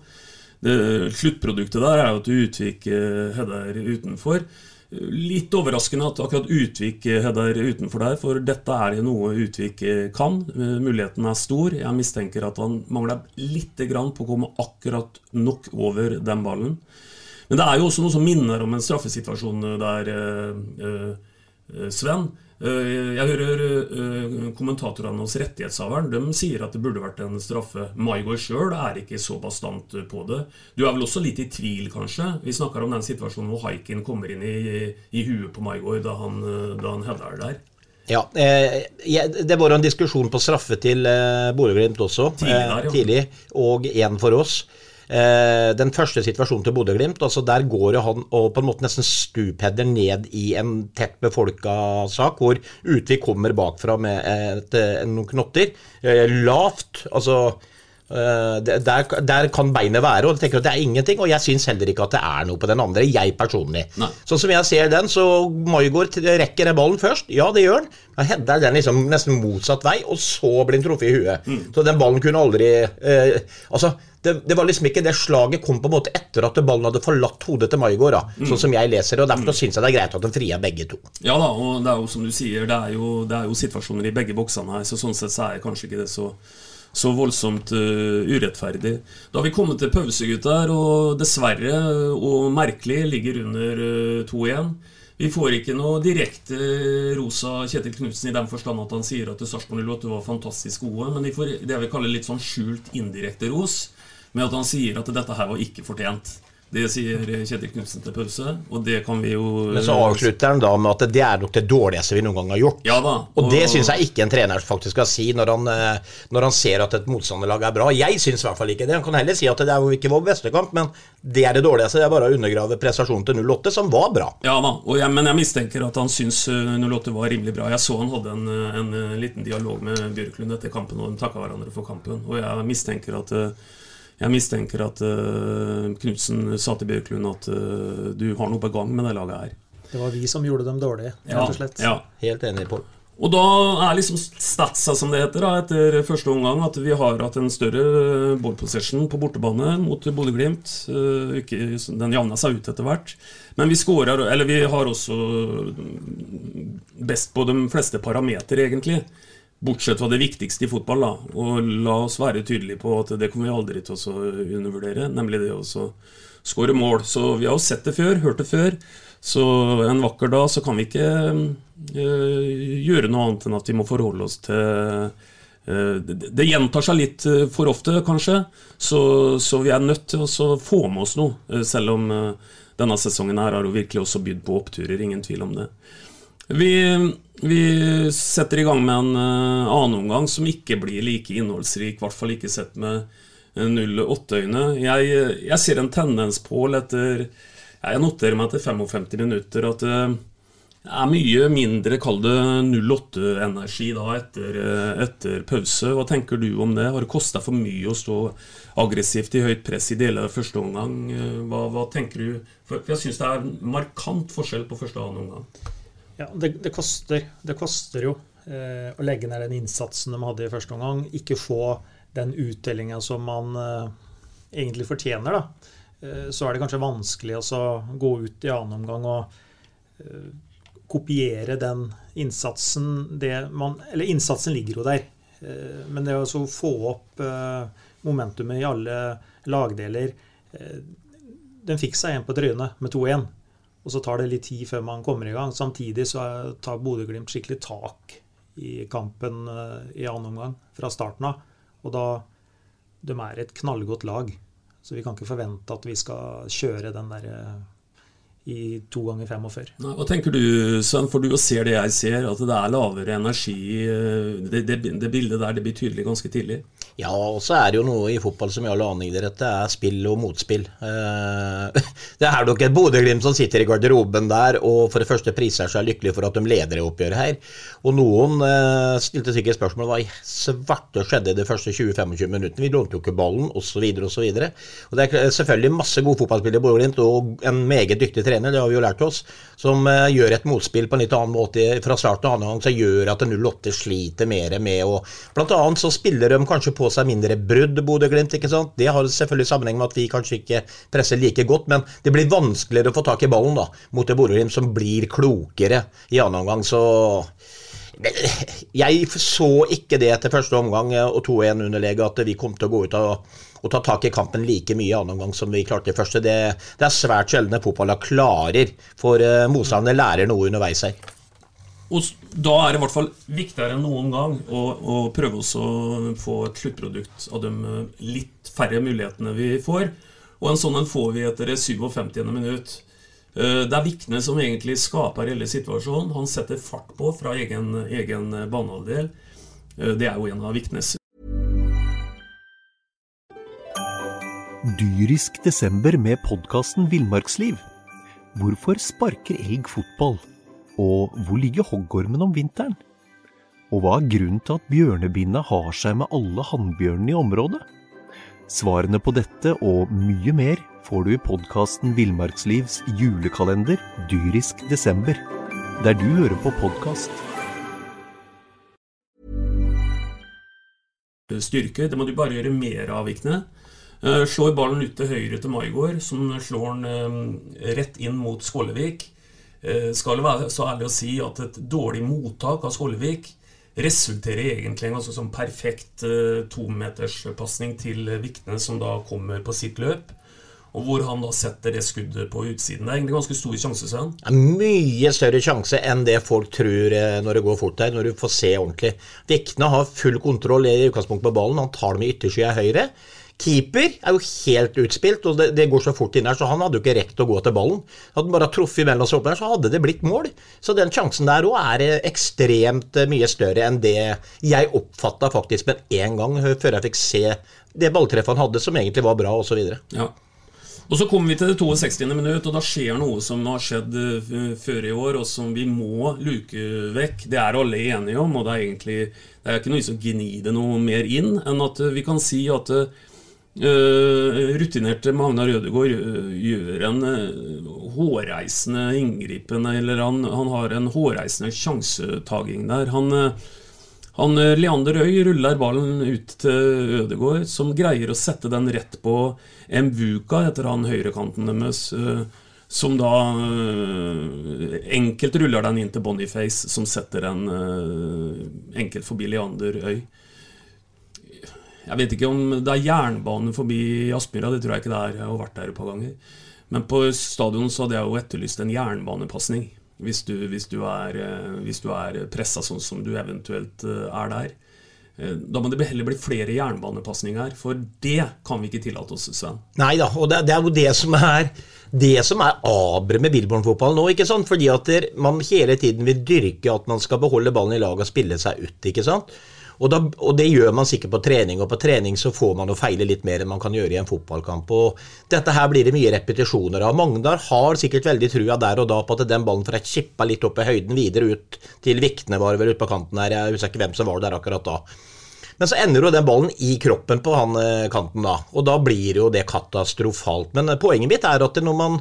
Sluttproduktet der er jo at du utvikler Hedder utenfor. Litt overraskende at akkurat Utvik header utenfor der, for dette er jo noe Utvik kan. Muligheten er stor. Jeg mistenker at han mangler litt grann på å komme akkurat nok over den ballen. Men det er jo også noe som minner om en straffesituasjon der, eh, eh, Sven. Eh, jeg hører eh, kommentatorene hos rettighetshaveren de sier at det burde vært en straffe. Maigård sjøl er ikke så bastant på det. Du er vel også litt i tvil, kanskje? Vi snakker om den situasjonen hvor Haikin kommer inn i, i huet på Maigård da han, da han header der. Ja, eh, Det var en diskusjon på straffe til eh, Bodø-Glimt også, tidlig, der, ja. tidlig, og én for oss. Eh, den første situasjonen til Bodø-Glimt, altså der går han og på en måte nesten stupheader ned i en tett befolka sak, hvor Utvik kommer bakfra med et, noen knotter. Eh, lavt. altså eh, der, der, kan beinet være, og jeg tenker at det er ingenting. Og jeg syns heller ikke at det er noe på den andre, jeg personlig. Nei. Sånn som jeg ser den, så Maigård rekker den ballen først. Ja, det gjør han. Hedda er den liksom nesten motsatt vei, og så blir han truffet i huet. Mm. Så den ballen kunne aldri eh, Altså, det, det, var liksom ikke det slaget kom på en måte etter at ballen hadde forlatt hodet til Maigård. Mm. Sånn som jeg leser det, og Derfor mm. syns jeg det er greit at de frier begge to. Ja da, og det er jo som du sier, det er jo, det er jo situasjoner i begge boksene her, så sånn sett så er kanskje ikke det så så voldsomt uh, urettferdig. Da har vi kommet til pause, gutter, og dessverre og merkelig ligger under uh, 2-1. Vi får ikke noe direkte ros av Kjetil Knutsen i den forstand at han sier at Sarpsborg 08 var fantastisk gode, men de får det jeg vil kalle litt sånn skjult indirekte ros med at han sier at dette her var ikke fortjent. Det sier Kjetil Knutsen til pause, og det kan vi jo Men så avslutter han da med at det er nok det dårligste vi noen gang har gjort. Ja da. Og, det syns jeg ikke en trener faktisk skal si når han, eh, når han ser at et motstanderlag er bra. Jeg syns i hvert fall ikke det. Han kan heller si at det er jo ikke vår beste kamp, men det er det dårligste. Det er bare å undergrave prestasjonen til 08, som var bra. Ja da, jeg, men jeg mistenker at han syns 08 var rimelig bra. Jeg så han hadde en, en, en liten dialog med Bjørklund etter kampen, og de takka hverandre for kampen. Og jeg mistenker at jeg mistenker at uh, Knutsen sa til Bjørklund at uh, du har noe på gang med det laget her. Det var vi som gjorde dem dårlige, rett og slett. Ja, ja. Helt enig, Pål. Og da er liksom statsa, som det heter, da, etter første omgang at vi har hatt en større ball possession på bortebane mot Bodø-Glimt. Den javna seg ut etter hvert. Men vi skårer, eller vi har også best på de fleste parametere, egentlig. Bortsett fra det viktigste i fotball. da, Og la oss være tydelige på at det kommer vi aldri til å undervurdere, nemlig det å skåre mål. Så vi har jo sett det før, hørt det før. Så en vakker dag så kan vi ikke øh, gjøre noe annet enn at vi må forholde oss til øh, det, det, gjentar seg litt uh, for ofte, kanskje, så, så, vi er nødt til å få med oss noe. selv om denne sesongen her har jo virkelig også bydd på oppturer, ingen tvil om det. Vi vi setter i gang med en uh, annen omgang som ikke blir like innholdsrik, i hvert fall ikke sett med 0-8-øyne. Jeg, jeg, ser en tendens på etter Jeg noterer meg etter 55 minutter at det er mye mindre, kall det 08-energi da etter, etter, pause. Hva tenker du om det? Har det kosta for mye å stå aggressivt i høyt press i deler av første omgang? Hva, hva, tenker du? For jeg syns det er markant forskjell på første og annen omgang. Ja, det, det, koster, det koster jo eh, å legge ned den innsatsen de hadde i første omgang. Ikke få den uttellinga som man eh, egentlig fortjener. da. Eh, så er det kanskje vanskelig å gå ut i annen omgang og eh, kopiere den innsatsen man, Eller innsatsen ligger jo der. Eh, men det å få opp eh, momentumet i alle lagdeler Den fikk seg en på trynet med 2-1. Og så tar det litt tid før man kommer i gang. Samtidig så tar Bodø-Glimt skikkelig tak i kampen eh, i annen omgang fra starten av. Og da De er et knallgodt lag. Så vi kan ikke forvente at vi skal kjøre den der eh, i to ganger 45. Nei, hva tenker du, Sven? For du ser det jeg ser, at det er lavere energi. Eh, det, det, det bildet der det blir tydelig ganske tidlig. Ja, og så er det jo noe i fotball som i alle idrett, det er spill og motspill. Eh, det er nok et Bodø-Glimt som sitter i garderoben der og for det første priser seg lykkelig for at de leder i oppgjøret her. Og noen eh, stilte sikkert spørsmål hva i svarte skjedde de første 20-25 minuttene. Vi lånte jo ikke ballen, osv., osv. Det er selvfølgelig masse gode fotballspillere i Bodø-Glimt og en meget dyktig trener, det har vi jo lært oss, som eh, gjør et motspill på en litt annen måte fra start til annen gang, som gjør at 08 sliter mer med å Blant annet så spiller de kanskje på seg mindre brudd, Bodø-Glimt. Det har selvfølgelig sammenheng med at vi kanskje ikke presser like godt, men det blir vanskeligere å få tak i ballen da, mot det Bodø-Glimt som blir klokere i annen omgang. Så jeg så ikke det etter første omgang og 2-1-underlege, at vi kom til å gå ut og, og ta tak i kampen like mye i annen omgang som vi klarte i første. Det, det er svært sjelden fotballag klarer, for uh, motstanderne lærer noe underveis her. Og da er det i hvert fall viktigere enn noen gang å, å prøve å få et sluttprodukt av de eh, litt færre mulighetene vi får. Og en sånn en får vi etter 57. minutt. Eh, det er Vikne som egentlig skaper hele situasjonen. Han setter fart på fra egen, egen banehalvdel. Eh, det er jo en av Viknes Dyrisk desember med podkasten Villmarksliv. Hvorfor sparker elg fotball? Og hvor ligger hoggormen om vinteren? Og hva er grunnen til at bjørnebinna har seg med alle hannbjørnene i området? Svarene på dette og mye mer får du i podkasten Villmarkslivs julekalender dyrisk desember, der du hører på podkast. Styrke, det må du bare gjøre mer av. Eh, slår ballen ut til høyre til Maigård, som slår den eh, rett inn mot Skålevik. Eh, skal være så ærlig å si at et dårlig mottak av Skålevik resulterer egentlig i en sånn perfekt uh, tometerspasning til Vikne, som da kommer på sitt løp. Og hvor han da setter det skuddet på utsiden. Det er egentlig ganske stor sjanse, Sven. Mye større sjanse enn det folk tror eh, når det går fort her, når du får se ordentlig. Vikne har full kontroll i utgangspunktet på ballen. Han tar det med yttersida høyre Keeper er jo helt utspilt, og det, det går så fort inn her, så han hadde jo ikke rekt å gå til ballen. Hadde han bare truffet mellom seg opp der, så hadde det blitt mål. Så den sjansen der òg er eh, ekstremt eh, mye større enn det jeg oppfatta faktisk med en gang før jeg fikk se det balltreffet han hadde, som egentlig var bra, osv. Ja. Og så kommer vi til det 62. minutt, og da skjer noe som har skjedd uh, før i år, og som vi må luke vekk. Det er alle enige om, og det er egentlig det er ikke noe som gni det noe mer inn enn at vi kan si at uh, rutinerte Magnar Rødegård gjør en hårreisende inngripen, eller han, han, har en hårreisende sjansetaging der. Han han, eh, Leander Øy ruller ballen ut til Ødegård, som greier å sette den rett på Mvuka, etter han høyrekanten deres. Eh, som da eh, enkelt ruller den inn til Boniface, som setter den enkelt forbi Leander Øy. Jeg vet ikke om det er jernbane forbi Aspmyra, det tror jeg ikke det er. Jeg har vært der et par ganger. Men på stadion så hadde jeg jo etterlyst en jernbanepasning hvis du, hvis du er, eh, er pressa sånn som du eventuelt eh, er der. Eh, da må det heller bli flere jernbanepasninger, for det kan vi ikke tillate oss, Sven. Nei da, og det, er jo det som er det som er aberet med Billborn-fotballen nå. ikke sant? Fordi at man hele tiden vil dyrke at man skal beholde ballen i laget og spille seg ut. ikke sant? Og, da, og, det gjør man sikkert på trening, og på trening så får man å feile litt mer enn man kan gjøre i en fotballkamp. og Dette her blir det mye repetisjoner av. Magnar har sikkert veldig trua der og da på at den ballen får chippa litt opp i høyden, videre ut til Vikne var vel ute på kanten her, jeg husker ikke hvem som var der akkurat da. Men så ender jo den ballen i kroppen på han eh, kanten da, og da blir jo det katastrofalt. Men eh, poenget mitt er at når man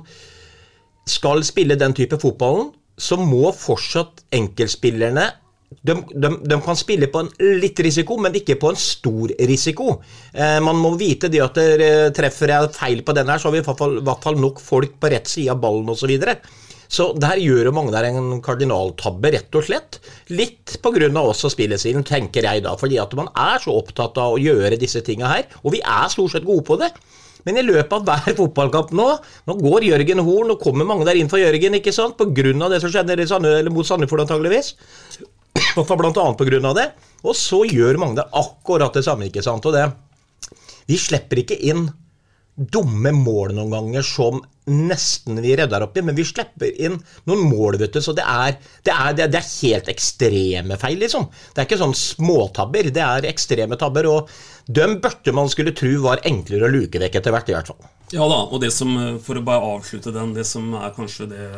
skal spille den type fotballen, så må fortsatt enkeltspillerne de, de, de, kan spille på en litt risiko, men ikke på en stor risiko. Eh, man må vite det at det, eh, treffer jeg feil på den her, så har vi i hvert fall, hvert fall nok folk på rett side av ballen osv. Så, videre. så der gjør Magnar en kardinaltabbe, rett og slett. Litt pga. også spillestilen, tenker jeg da. Fordi at man er så opptatt av å gjøre disse tinga her, og vi er stort sett gode på det. Men i løpet av hver fotballkamp nå Nå går Jørgen Horn og kommer mange der inn for Jørgen, ikke sant? Av det som skjedde mot Sandefjord, antageligvis. Blant annet pga. det. Og så gjør Magnar akkurat det samme. ikke sant? Og det, vi slipper ikke inn dumme mål noen ganger som nesten vi redder opp i, men vi slipper inn noen mål, vet du. Så det er, det er, det er helt ekstreme feil, liksom. Det er ikke sånn småtabber, det er ekstreme tabber. Og dem burde man skulle tro var enklere å luke vekk etter hvert, i hvert fall. Ja da, og det som, for å bare avslutte den, det som er kanskje det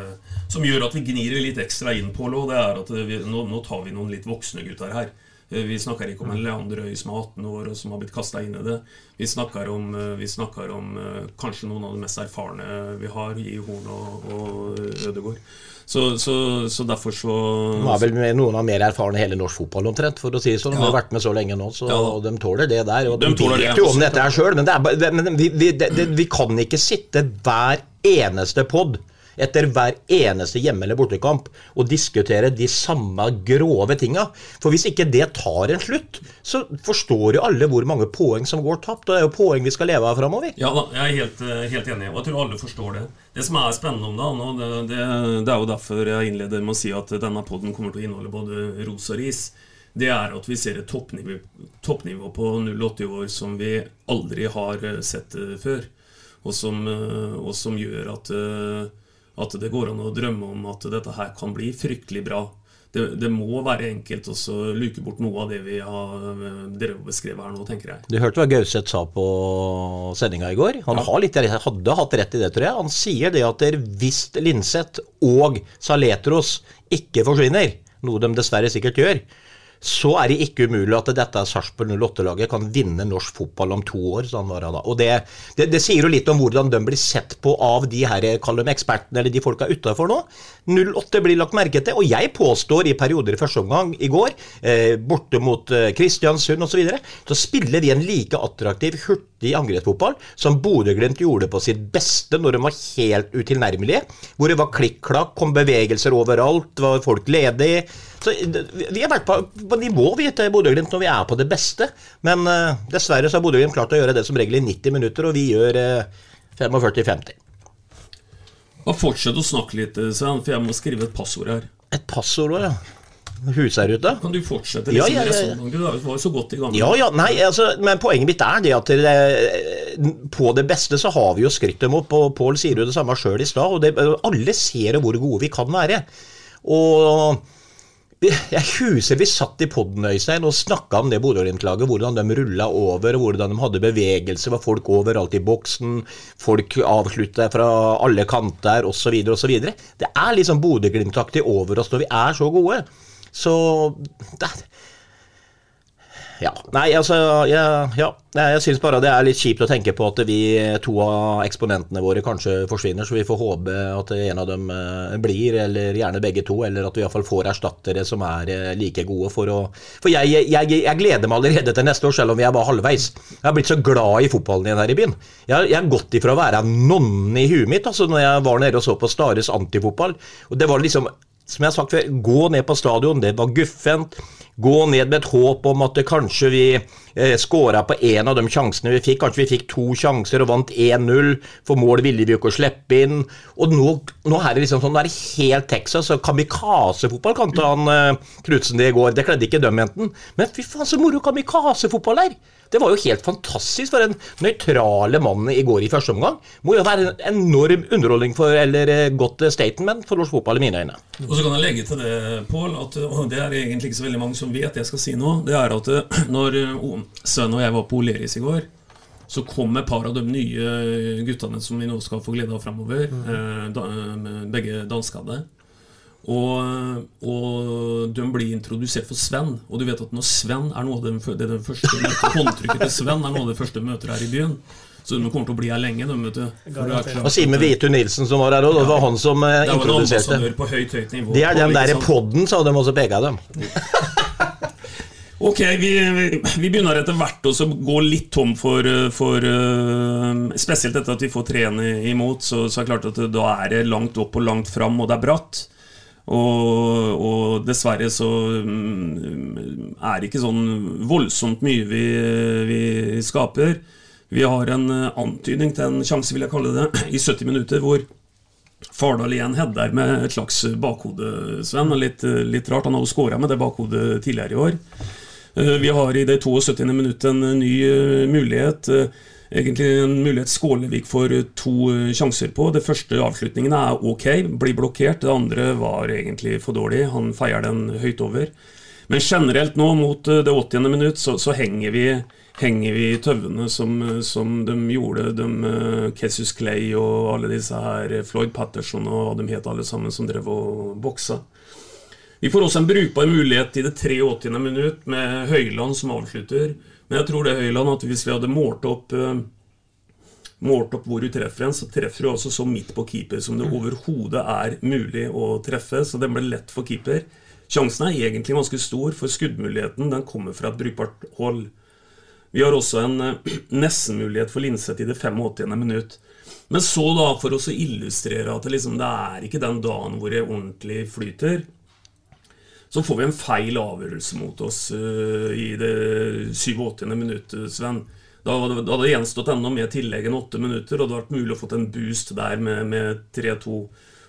som gjør at vi gnir litt ekstra inn på det, er at vi, nå, nå, tar vi noen litt voksne gutter her. Eh, vi snakker ikke om en Leander Øy som er 18 år og som har blitt kasta inn i det. Vi snakker om, eh, vi snakker om eh, kanskje noen av de mest erfarne vi har i Horn og, og Ødegård. Så, så, så, derfor så De er vel noen av mer erfarne hele norsk fotball omtrent, for å si det sånn. De har vært med så lenge nå, så ja. de tåler det der. Og de, de vet jo om dette her sjøl, men, det men vi, vi, det, det, vi, kan ikke sitte hver eneste pod etter hver eneste hjemme- eller bortekamp og diskutere de samme grove tinga. For hvis ikke det tar en slutt, så forstår jo alle hvor mange poeng som går tapt. Og det er jo poeng vi skal leve av framover. Ja jeg er helt, eh, helt, enig, og jeg tror alle forstår det. Det som er spennende om det, nå, det, det, det er jo derfor jeg innleder med å si at denne poden kommer til å inneholde både ros og ris det er at vi ser et toppnivå, toppnivå på 080 år som vi aldri har eh, sett eh, før. Og som, og som gjør at at det går an å drømme om at dette her kan bli fryktelig bra. Det, det må være enkelt å luke bort noe av det vi har drevet beskrevet her nå, tenker jeg. Du hørte hva Gauseth sa på sendinga i går. Han ja. litt, hadde hatt rett i det, tror jeg. Han sier det at hvis Linseth og Saletros ikke forsvinner, noe de dessverre sikkert gjør, så er det ikke umulig at dette Sarpsborg 08-laget kan vinne norsk fotball om to år. Sånn det. Og det, det, det, sier jo litt om hvordan de blir sett på av de her, dem ekspertene, eller de folka utafor nå. 08 blir lagt merke til, og jeg påstår i perioder i første omgang i går, eh, borte mot eh, Kristiansund osv., så, videre, så spiller vi en like attraktiv, hurtig angrepsfotball som Bodø-Glimt gjorde på sitt beste når de var helt utilnærmelige. Hvor det var klikk-klakk, kom bevegelser overalt, var folk ledige. Så Vi har vært på, på nivå vi til Bodø-Glimt når vi er på det beste. Men uh, dessverre så har Bodø-Glimt klart å gjøre det som regel i 90 minutter, og vi gjør uh, eh, 45-50. Bare Fortsett å snakke litt, Svein, for jeg må skrive et passord her. Et passord ja. hus. Kan du fortsette Ja, liksom, ja, ja, ja. resonnementet? Du var jo så godt i gang. Ja, ja, nei, altså, men poenget mitt er det at det, på det beste så har vi jo skrytt dem opp, og Pål sier jo det samme sjøl i stad, og det, alle ser hvor gode vi kan være. Og jeg husker vi satt i podden Øystein, og snakka om det Bodø-Glimt-laget, hvordan de rulla over, hvordan de hadde bevegelse, var folk overalt i boksen, folk avslutta fra alle kanter, osv., osv. Det er liksom Bodø-Glimt-aktig over oss når vi er så gode. Så det, ja. Nei, altså Jeg, ja. Jeg syns bare det er litt kjipt å tenke på at vi to av eksponentene våre kanskje forsvinner, så vi får håpe at en av dem eh, blir, eller gjerne begge to, eller at vi iallfall får erstattere som er eh, like gode for å For jeg, jeg, jeg, gleder meg allerede til neste år, selv om jeg bare halvveis. Jeg har blitt så glad i fotballen igjen her i byen. Jeg, har gått ifra å være nonne i huet mitt, altså når jeg var nede og så på Stares antifotball, og det var liksom som jeg har sagt før, gå ned på stadion, det var guffent. Gå ned med et håp om at kanskje vi eh, skåra på en av de sjansene vi fikk. Kanskje vi fikk to sjanser og vant 1-0, for mål ville vi jo ikke slippe inn. Og nå, nå er det liksom sånn, nå er det helt Texas, og kamikaze-fotball kalte han eh, Knutsen det i går. Det kledde ikke dem enten. Men fy faen så moro kamikaze-fotball er! Det var jo helt fantastisk for den nøytrale mannen i går i første omgang. Må jo være en enorm underholdning for, eller eh, godt eh, statement for norsk fotball i mine øyne. Og så kan jeg legge til det, Pål, at det er egentlig ikke så veldig mange som vet det jeg skal si nå. Det er at eh, når sønnen og jeg var på Oleris i går, så kom et par av de nye guttene som vi nå skal få glede av framover. Mm. eh, begge danskadde. Og, og de blir introdusert for Sven. Og du vet at når Sven er noe av det, det, er det første møter, Håndtrykket til Sven er noe av det første møter her i byen. Så de kommer til å bli her lenge. De, Og Simen Hvitu Nilsen som var her òg, det var han som eh, Det var introduserte. på høyt, høyt nivå. Det er den derre podden, sa de også peka dem. Ok, vi, vi, begynner etter hvert å gå litt tom for, for eh, Spesielt etter at vi får trene imot, så, så er det klart at da er det langt opp og langt fram, og det er bratt. Og, og dessverre så mm, er det ikke sånn voldsomt mye vi, vi skaper. Vi har en eh, antydning til en sjanse, vil jeg kalle det, i 70 minutter, hvor Fardal igjen header med et slags bakhode, Sven. Litt, litt rart. Han har jo skåra med det bakhodet tidligere i år. Eh, Vi har i det 72. minuttet en ny eh, mulighet. Egentlig en mulighet Skålevik får eh, to eh, sjanser på. Det første avslutningen er ok, blir blokkert. Det andre var egentlig for dårlig. Han feier den høyt over. Men generelt nå, mot eh, det 80. minutt, så, så henger vi henger vi tøvene som, som de gjorde, de Kessus Clay og alle disse her, Floyd Patterson og hva de het alle sammen, som drev og boksa. Vi får også en brukbar mulighet i det 83. minutt med Høyland som avslutter. Men jeg tror det Høyland at hvis vi hadde målt opp eh, Målt opp hvor du treffer en, så treffer du også så midt på keeper som det overhodet er mulig å treffe. Så den ble lett for keeper. Sjansen er egentlig ganske stor, for skuddmuligheten den kommer fra et brukbart hold. Vi har også en eh, nesten-mulighet for Linseth i det 85. minutt. Men så, da, for å illustrere at det, liksom, det er ikke den dagen hvor det ordentlig flyter, så får vi en feil avgjørelse mot oss uh, i det 87. minuttet, Sven. Da, hadde- det gjenstått enda mer tillegg enn åtte minutter, og det hadde vært mulig å få en boost der med, med 3-2.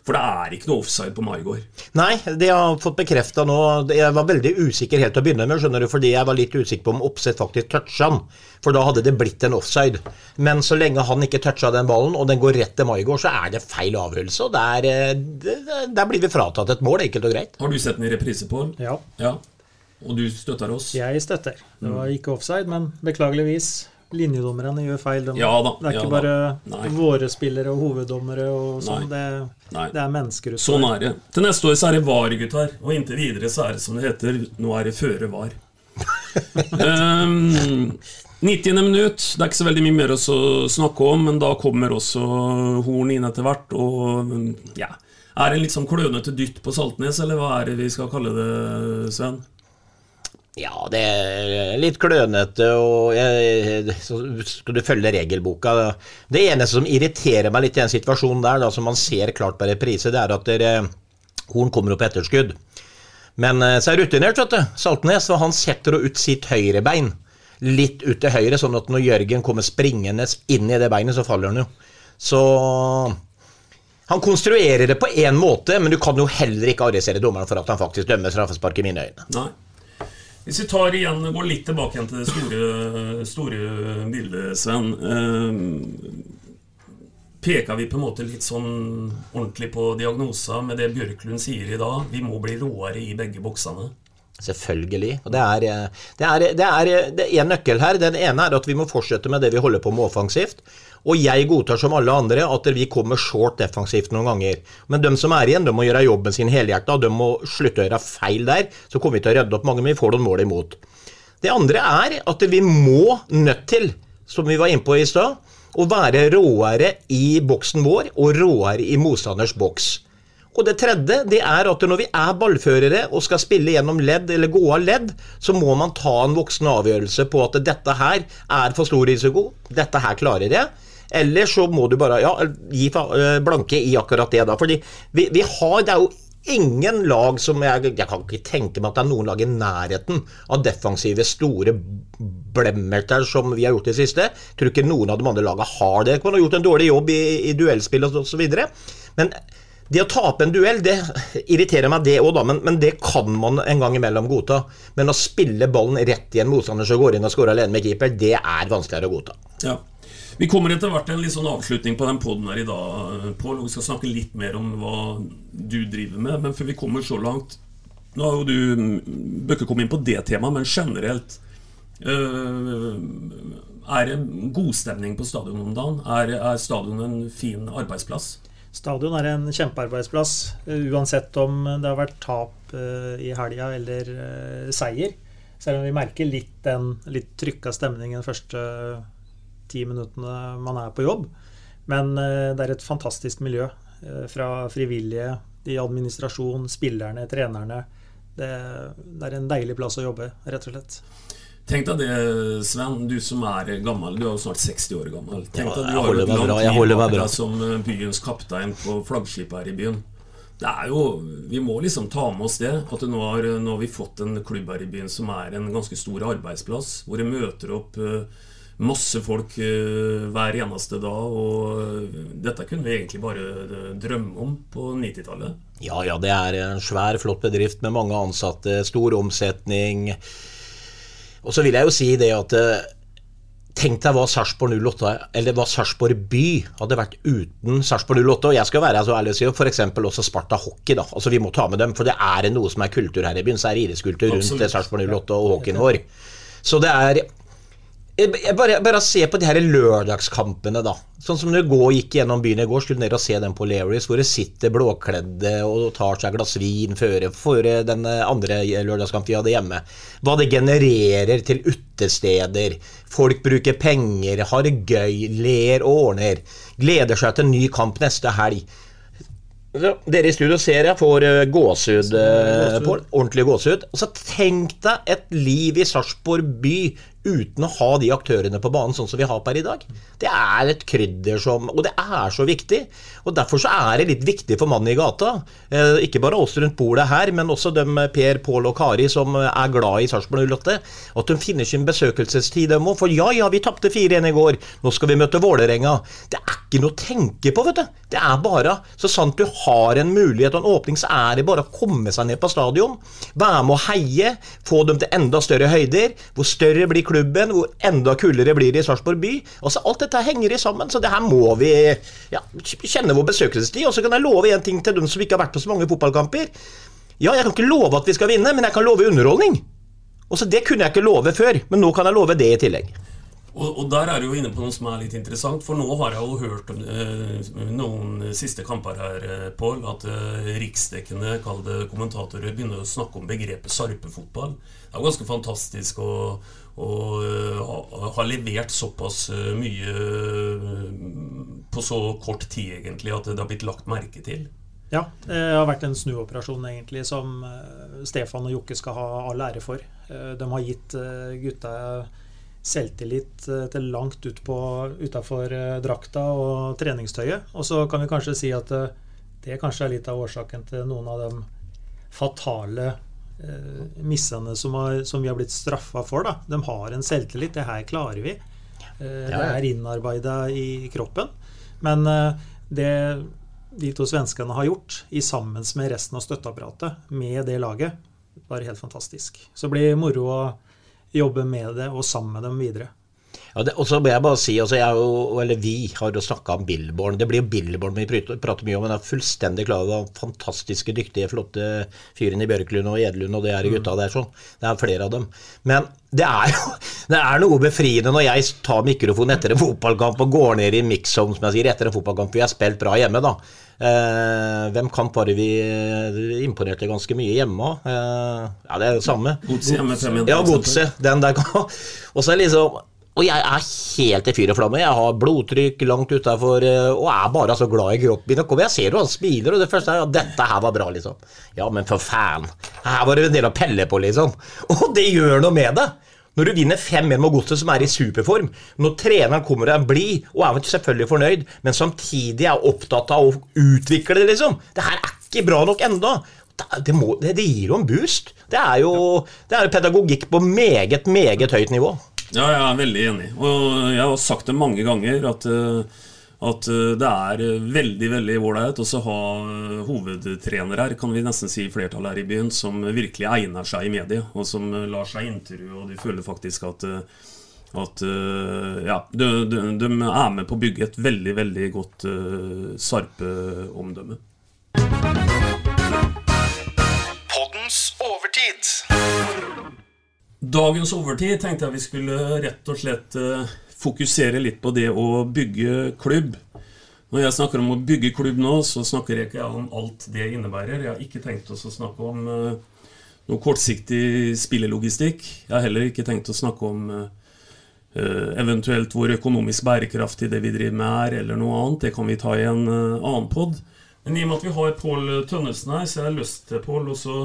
For det er ikke noe offside på Maigård. Nei, det jeg har fått bekrefta nå Jeg var veldig usikker helt til å begynne med, skjønner du, fordi jeg var litt usikker på om Oppsett faktisk toucha han. For da hadde det blitt en offside. Men så lenge han ikke toucha den ballen, og den går rett til Maigård, så er det feil avgjørelse. Og der, eh, der blir vi fratatt et mål, enkelt og greit. Har du sett den i reprise, Pål? Ja. ja. Og du støtter oss? Jeg støtter. Det var ikke offside, men beklageligvis. Linjedommerne gjør feil. De, Ja da, det er ikke ja da. bare Nei. våre spillere og hoveddommere og sånn. Det, det er mennesker. utenfor Sånn er det. Til neste år så er det VAR, gutter. Og inntil videre så er det som det heter, nå er det føre VAR. um, 90. minutt. Det er ikke så veldig mye mer å snakke om, men da kommer også Horn inn etter hvert. Og ja Er det en litt sånn klønete dytt på Saltnes, eller hva er det vi skal kalle det, Sven? Ja, det er litt klønete, og jeg, så skal du følge regelboka. Det eneste som irriterer meg litt i den situasjonen der, da, som man ser klart på reprise, det er at dere, Horn kommer opp etterskudd. Men eh, så er rutinert, vet du. Saltnes, og han setter ut sitt høyrebein litt ut til høyre, sånn at når Jørgen kommer springende inn i det beinet, så faller han jo. Så Han konstruerer det på én måte, men du kan jo heller ikke arrestere dommeren for at han faktisk dømmer straffespark i mine øyne. Nei. Hvis vi tar igjen, går litt tilbake igjen til det store, store bildet, Sven. Eh, peker vi på en måte litt sånn ordentlig på diagnoser med det Bjørklund sier i dag? Vi må bli råere i begge boksene. Selvfølgelig. Og det er, det er, det er, det er en nøkkel her. Den ene er at vi må fortsette med det vi holder på med offensivt. Og jeg godtar som alle andre at vi kommer short defensivt noen ganger. Men de som er igjen, de må gjøre jobben sin helhjerta. De må slutte å gjøre feil der. Så kommer vi til å redde opp mange, men vi får noen mål imot. Det andre er at vi må nødt til, som vi var inne på i stad, å være råere i boksen vår og råere i motstanders boks. Og det tredje det er at når vi er ballførere og skal spille gjennom ledd eller gå av ledd, så må man ta en voksen avgjørelse på at dette her er for stor risiko, dette her klarer jeg. Eller så må du bare ja, gi blanke i akkurat det. da, fordi vi, vi har, Det er jo ingen lag som jeg, jeg kan ikke tenke meg at det er noen lag i nærheten av defensive, store blemmerter som vi har gjort i det siste. Jeg tror ikke noen av de andre lagene har det. Man har gjort en dårlig jobb i, i duellspill osv. Men det å tape en duell, det irriterer meg det òg. Men, men, det kan man en gang imellom godta. Men å spille ballen rett i en motstander som går inn og scorer alene med keeper, det er vanskeligere å godta. Ja. Vi kommer etter hvert til en litt sånn avslutning på den poden her i dag, Pål. Vi skal snakke litt mer om hva du driver med. Men før vi kommer så langt Nå har jo du Bør ikke komme inn på det temaet, men generelt øh, Er det god stemning på stadion om dagen? Er, er stadion en fin arbeidsplass? Stadion er en kjempearbeidsplass, uansett om det har vært tap uh, i helga eller seier. Selv om vi merker litt den litt trykka stemningen første ti minuttene man er på jobb. Men uh, det er et fantastisk miljø. fra frivillige, i administrasjon, spillerne, trenerne. Det, det er en deilig plass å jobbe, rett og slett. Tenk deg det, Sven, du som er gammel. Du er jo snart 60 år gammel. Tenk deg du har et langt liv som byens kaptein på flaggskipet her i byen. Det er jo, Vi må liksom ta med oss det. At nå har, nå har vi fått en klubb her i byen som er en ganske stor arbeidsplass. Hvor det møter opp eh, masse folk eh, hver eneste dag. Og dette kunne vi egentlig bare drømme om på 90-tallet. Ja, ja, det er en svær, flott bedrift med mange ansatte, stor omsetning. Og så vil jeg jo si det at eh, Tenk deg hva Sarpsborg 08, eller hva Sarpsborg by hadde vært uten Sarpsborg 08. Og jeg skal være så ærlig å si f.eks. også Sparta Hockey. da, altså Vi må ta med dem, for det er noe som er kultur her i byen. Så er det idrettskultur rundt Sarpsborg 08 og hockeyen vår. Så det er jeg bare, bare se på de her lørdagskampene, da. Sånn som du går, gikk gjennom byen i går, skulle dere se den på Leris hvor det sitter blåkledde og tar seg et glass vin før, før den andre lørdagskampen vi hadde hjemme. Hva det genererer til utesteder. Folk bruker penger, har det gøy, ler og ordner. Gleder seg til en ny kamp neste helg. Dere i studio ser jeg får uh, gåsehud, uh, Pål. Ordentlig gåsehud. Og så tenk deg et liv i Sarpsborg by uten å ha de aktørene på banen sånn som vi har per i dag. Det er et krydder som Og det er så viktig. Og Derfor så er det litt viktig for mannen i gata, eh, ikke bare oss rundt bordet her, men også dem eh, Per, Pål og Kari som er glad i Sarpsborg 08, at de finner sin besøkelsestid, dem òg. For ja, ja, vi tapte 4-1 i går, nå skal vi møte Vålerenga. Det er ikke noe å tenke på, vet du. Det er bare Så sant du har en mulighet og en åpning, så er det bare å komme seg ned på stadion, være med å heie, få dem til enda større høyder. Hvor større blir klubben, hvor enda kulere blir det i Sarpsborg by. Altså, alt dette henger i sammen, så det her må vi ja, kjenne vår besøkelsestid. Og så kan jeg love en ting til dem som ikke har vært på så mange fotballkamper. Ja, jeg kan ikke love at vi skal vinne, men jeg kan love underholdning. Og så Det kunne jeg ikke love før, men nå kan jeg love det i tillegg. Og, og, der er du jo inne på noe som er litt interessant, for nå har jeg jo hørt eh, noen siste kamper her, eh, Pål, at eh, riksdekkende kommentatorer begynner å snakke om begrepet sarpefotball. Det er jo ganske fantastisk å, og uh, har levert såpass uh, mye uh, på så kort tid, egentlig, at det har blitt lagt merke til. Ja, det har vært en snuoperasjon egentlig som Stefan og Jokke skal ha all ære for. De har gitt gutta selvtillit til langt ut utafor drakta og treningstøyet. Og så kan vi kanskje si at det kanskje er litt av årsaken til noen av de fatale eh, missene som, har, som, vi har blitt straffa for. Da. De har en selvtillit. Det her klarer vi. Eh, det er innarbeida i kroppen. Men eh, det de to svenskene har gjort, i sammen med resten av støtteapparatet, med det laget, var helt fantastisk. Så det blir moro å jobbe med det og sammen med dem videre. Ja, det, og så må jeg bare si, altså jeg jo, eller Vi har jo snakka om Billborn. Det blir jo Billborn vi prater mye om. Men jeg er fullstendig klar over fantastiske, dyktige, flotte fyren i Bjørklund og Edlund og det er gutta der. sånn. Det er flere av dem. Men det er jo det er noe befriende når jeg tar mikrofonen etter en fotballkamp og går ned i mix-zone som jeg sier, etter en fotballkamp for vi har spilt bra hjemme. da. Eh, hvem kamp har vi imponerte ganske mye hjemme eh, Ja, det er det samme. Godset hjemme. Ja, Godset. Den der. Og så er liksom og jeg er helt i fyr og flamme. Jeg har blodtrykk langt utafor eh, og er bare så glad i kroppen min. Jeg ser jo han smiler, og det første er ja, dette her var bra, liksom. Ja, men for faen. Her var det en del å pelle på, liksom. Og det gjør noe med det. Når du vinner 5-1 med Godset, som er i superform, når treneren kommer og er blid, og er selvfølgelig fornøyd, men samtidig er opptatt av å utvikle det, liksom Det her er ikke bra nok enda. Det, må, det, gir jo en boost. Det er jo det er pedagogikk på meget, meget høyt nivå. Ja, jeg er veldig enig. Og jeg har sagt det mange ganger at, eh, at eh, det er eh, veldig veldig ålreit å ha hovedtrenere her, kan vi nesten si flertall her i byen, som virkelig egner seg i media, og som lar seg intervjue, og de føler faktisk at at ja, de, de, de, er med på å bygge et veldig, veldig godt uh, Sarpe-omdømme. Dagens overtid tenkte jeg vi skulle rett og slett eh, fokusere litt på det å bygge klubb. Når jeg snakker om å bygge klubb nå, så snakker jeg ikke om alt det innebærer. Jeg har ikke tenkt oss å snakke om uh, noe kortsiktig spillelogistikk. Jeg har heller ikke tenkt å snakke om uh, eventuelt hvor økonomisk bærekraftig det vi driver med er, eller noe annet. Det kan vi ta i en annen pod. Men i og med at vi har Pål Tønnesen her, så jeg har lyst til Pål også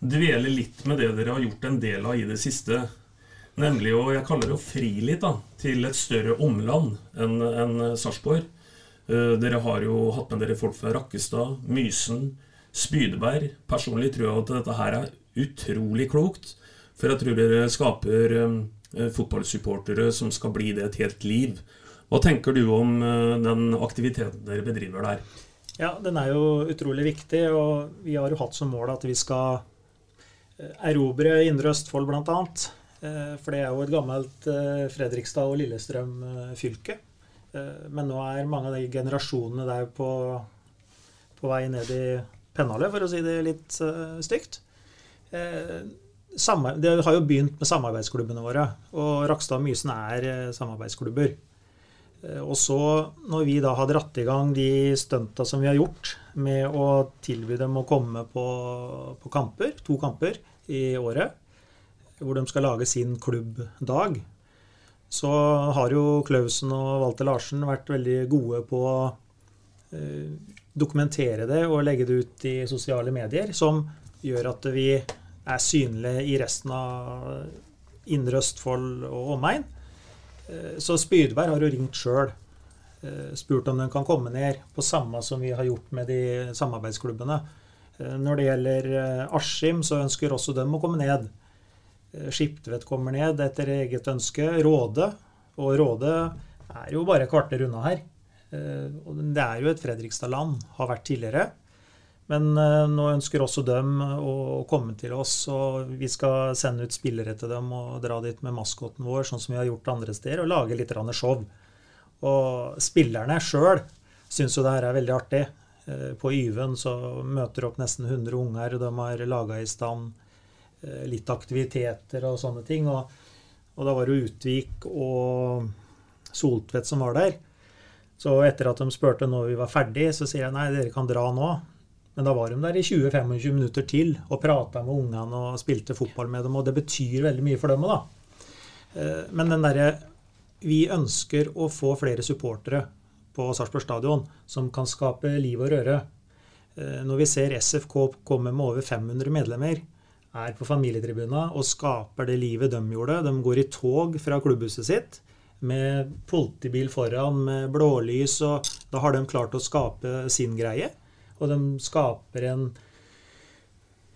dvele litt med det dere har gjort en del av i det siste. Nemlig å jeg kaller det å fri litt da, til et større omland enn en Sarpsborg. Uh, dere har jo hatt med dere folk fra Rakkestad, Mysen, Spydeberg. Personlig tror jeg at dette her er utrolig klokt. For jeg tror dere skaper um, fotballsupportere som skal bli det et helt liv. Hva tenker du om den aktiviteten dere bedriver der? Ja, Den er jo utrolig viktig. og Vi har jo hatt som mål at vi skal Eh, erobre Indre Østfold, bl.a. Eh, for det er jo et gammelt eh, Fredrikstad og Lillestrøm-fylke. Men nå er mange av de generasjonene der på, på vei ned i pennalet, for å si det litt stygt. Det har jo begynt med samarbeidsklubbene våre, og Rakstad og Mysen er samarbeidsklubber. Og så, når vi da har dratt i gang de stunta som vi har gjort, med å tilby dem å komme på, på kamper, to kamper i året, hvor de skal lage sin klubbdag, så har jo Klausen og Walter Larsen vært veldig gode på å eh, dokumentere det og legge det ut i sosiale medier, som gjør at vi er synlige i resten av Indre Østfold og omegn. Eh, så Spydberg har jo ringt sjøl spurt om den kan komme ned, på samme som vi har gjort med de samarbeidsklubbene. Eh, når det gjelder eh, Askim, så ønsker også dem å komme ned. Skiptvet kommer ned etter eget ønske. Råde. Og Råde er jo bare kvarter unna her. Det er jo et Fredrikstad-land. Har vært tidligere. Men nå ønsker også dem å komme til oss, og vi skal sende ut spillere til dem og dra dit med maskoten vår, sånn som vi har gjort andre steder, og lage litt show. Og spillerne sjøl syns jo det her er veldig artig. Eh, på Yven så møter opp nesten 100 unger, og de har laga i stand eh, litt aktiviteter og sånne ting. Og, og da var det Utvik og Soltvedt som var der. Så etter at de spurte når vi var ferdig, så sier jeg nei, dere kan dra nå. Men da var de der i 20-25 minutter til og prata med ungene og spilte fotball med dem. Og det betyr veldig mye for dem òg, da. Eh, men den derre vi ønsker å få flere supportere på Sarpsborg stadion som kan skape liv og røre. Eh, når vi ser SFK komme med over 500 medlemmer, er på familietribuna og skaper det livet de gjorde. De går i tog fra klubbhuset sitt med politibil foran med blålys, og da har de klart å skape sin greie. Og de skaper en,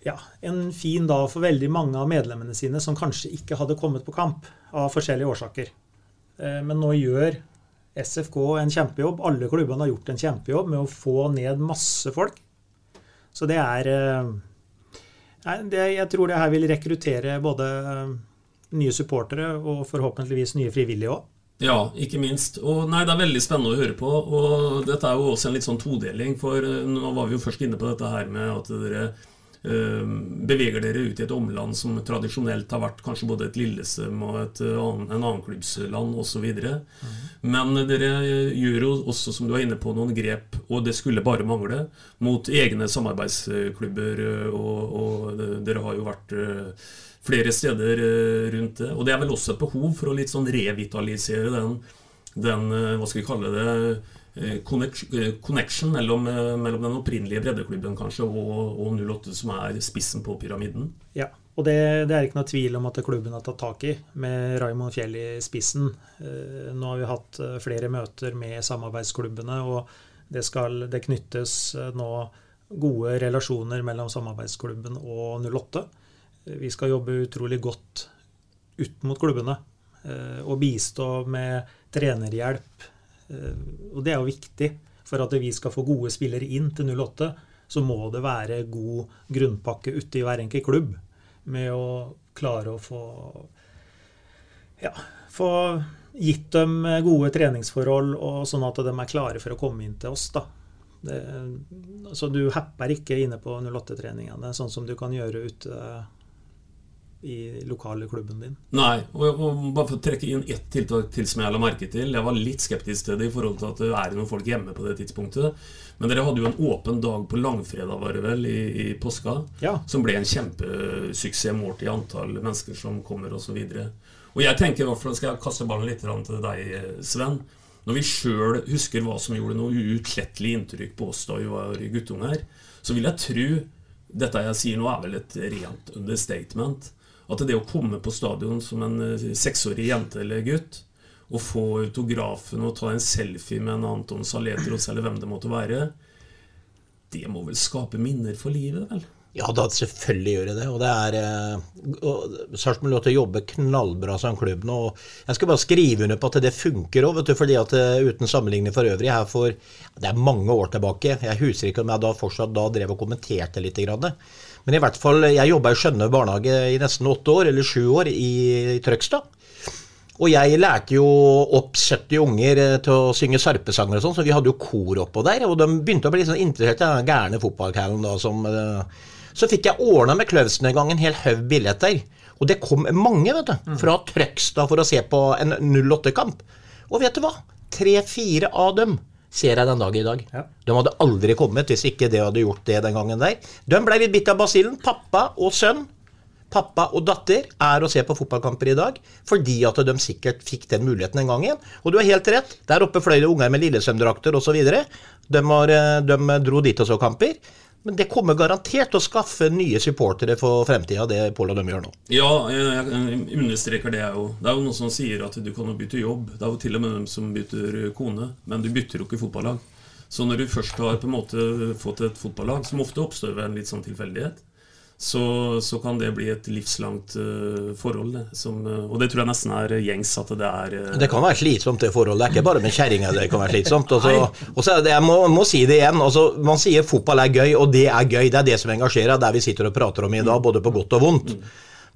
ja, en fin dag for veldig mange av medlemmene sine som kanskje ikke hadde kommet på kamp av forskjellige årsaker. Eh, men nå gjør SFK en kjempejobb. Alle klubbene har gjort en kjempejobb med å få ned masse folk. Så det er eh, Jeg tror det her vil rekruttere både eh, nye supportere og forhåpentligvis nye frivillige òg. Ja, ikke minst. Og nei, Det er veldig spennende å høre på. og Dette er jo også en litt sånn todeling. For nå var vi jo først inne på dette her med at dere beveger dere ut i et omland som tradisjonelt har vært kanskje både et Lillesem og et annen en annenklubbsland osv. Mm. Men dere gjør jo også, som du er inne på, noen grep, og det skulle bare mangle, mot egne samarbeidsklubber. Eh, og, og dere har jo vært flere steder rundt det. Og det er vel også et behov for å litt sånn revitalisere den, den hva skal vi kalle det, Eh, eh, connection mellom, eh, mellom, den opprinnelige breddeklubben kanskje og, og 08, som er spissen på pyramiden. Ja, og det, det, er ikke noe tvil om at klubben har tatt tak i, med Raymond Fjell i spissen. Nå har vi hatt flere møter med samarbeidsklubbene, og det, skal, det knyttes nå gode relasjoner mellom samarbeidsklubben og 08. Vi skal jobbe utrolig godt ut mot klubbene og bistå med trenerhjelp Eh, og det er jo viktig. For at vi skal få gode spillere inn til 08, så må det være god grunnpakke ute i hver enkelt klubb. Med å klare å få ja, få gitt dem gode treningsforhold, og sånn at de er klare for å komme inn til oss. da. Det, så Du happer ikke inne på 08-treningene, sånn som du kan gjøre ute i lokale klubben din. Nei, og, og, bare for å trekke inn ett tiltak til som jeg la merke til. Jeg var litt skeptisk til det i forhold til at det er noen folk hjemme på det tidspunktet. Men dere hadde jo en åpen dag på langfredag, var det vel, i, i påska. Ja. Som ble en kjempesuksess målt i antall mennesker som kommer osv. Og, så og jeg tenker i hvert fall, skal jeg kaste ballen litt til deg, Sven. Når vi sjøl husker hva som gjorde noe uutslettelig inntrykk på oss da vi var guttunger, så vil jeg tro dette jeg sier nå, er vel et rent understatement at det å komme på stadion som en eh, seksårig jente eller gutt og få autografen og ta en selfie med en Anton Saletros eller hvem det måtte være, det må vel skape minner for livet, vel? Ja, da selvfølgelig gjør det det. Og det er eh, Sarpsborg lov til å jobbe knallbra som klubb nå. Jeg skal bare skrive under på at det funker òg, fordi at eh, uten sammenligning for øvrig her for Det er mange år tilbake. Jeg husker ikke om jeg da fortsatt da drev og kommenterte litt. Grann. Men i hvert fall, jeg jobba i Skjønne barnehage i nesten åtte år, eller sju år, i, i Trøgstad. Og jeg lærte jo opp 70 unger eh, til å synge sarpesanger og sånn, så vi hadde jo kor oppå der. Og de begynte å bli sånn interessert i den gærne fotballcallen da som uh, Så fikk jeg ordna med Kløvsen en gang en hel haug billetter. Og det kom mange, vet du, fra Trøgstad for å se på en 08-kamp. Og vet du hva? Tre-fire av dem ser jeg den dag i dag. Ja. De hadde aldri kommet hvis ikke det hadde gjort det den gangen der. De ble litt bitt av basillen. Pappa og sønn, pappa og datter, er å se på fotballkamper i dag fordi at de sikkert fikk den muligheten en gang igjen. Og du har helt rett. Der oppe fløy det unger med lillesømdrakter osv. De, eh, de dro dit og så kamper. Men det kommer garantert til å skaffe nye supportere for fremtida, det Pål og dem gjør nå. Ja, jeg, understreker det, jeg òg. Det er jo noen som sier at du kan bytte jobb. Det er jo til og med dem som bytter kone. Men du bytter jo ikke fotballag. Så når du først har på en måte fått et fotballag, som ofte oppstår ved en litt sånn tilfeldighet, så, så, kan det bli et livslangt uh, forhold. Det, som, uh, og det tror jeg nesten er gjengs at det er uh, Det kan være slitsomt, det forholdet. Det er ikke bare med kjerringa det kan være slitsomt. Og så, jeg må, må, si det igjen. Altså, man sier fotball er gøy, og det er gøy. Det er det som engasjerer. Det er vi sitter og prater om i dag, både på godt og vondt.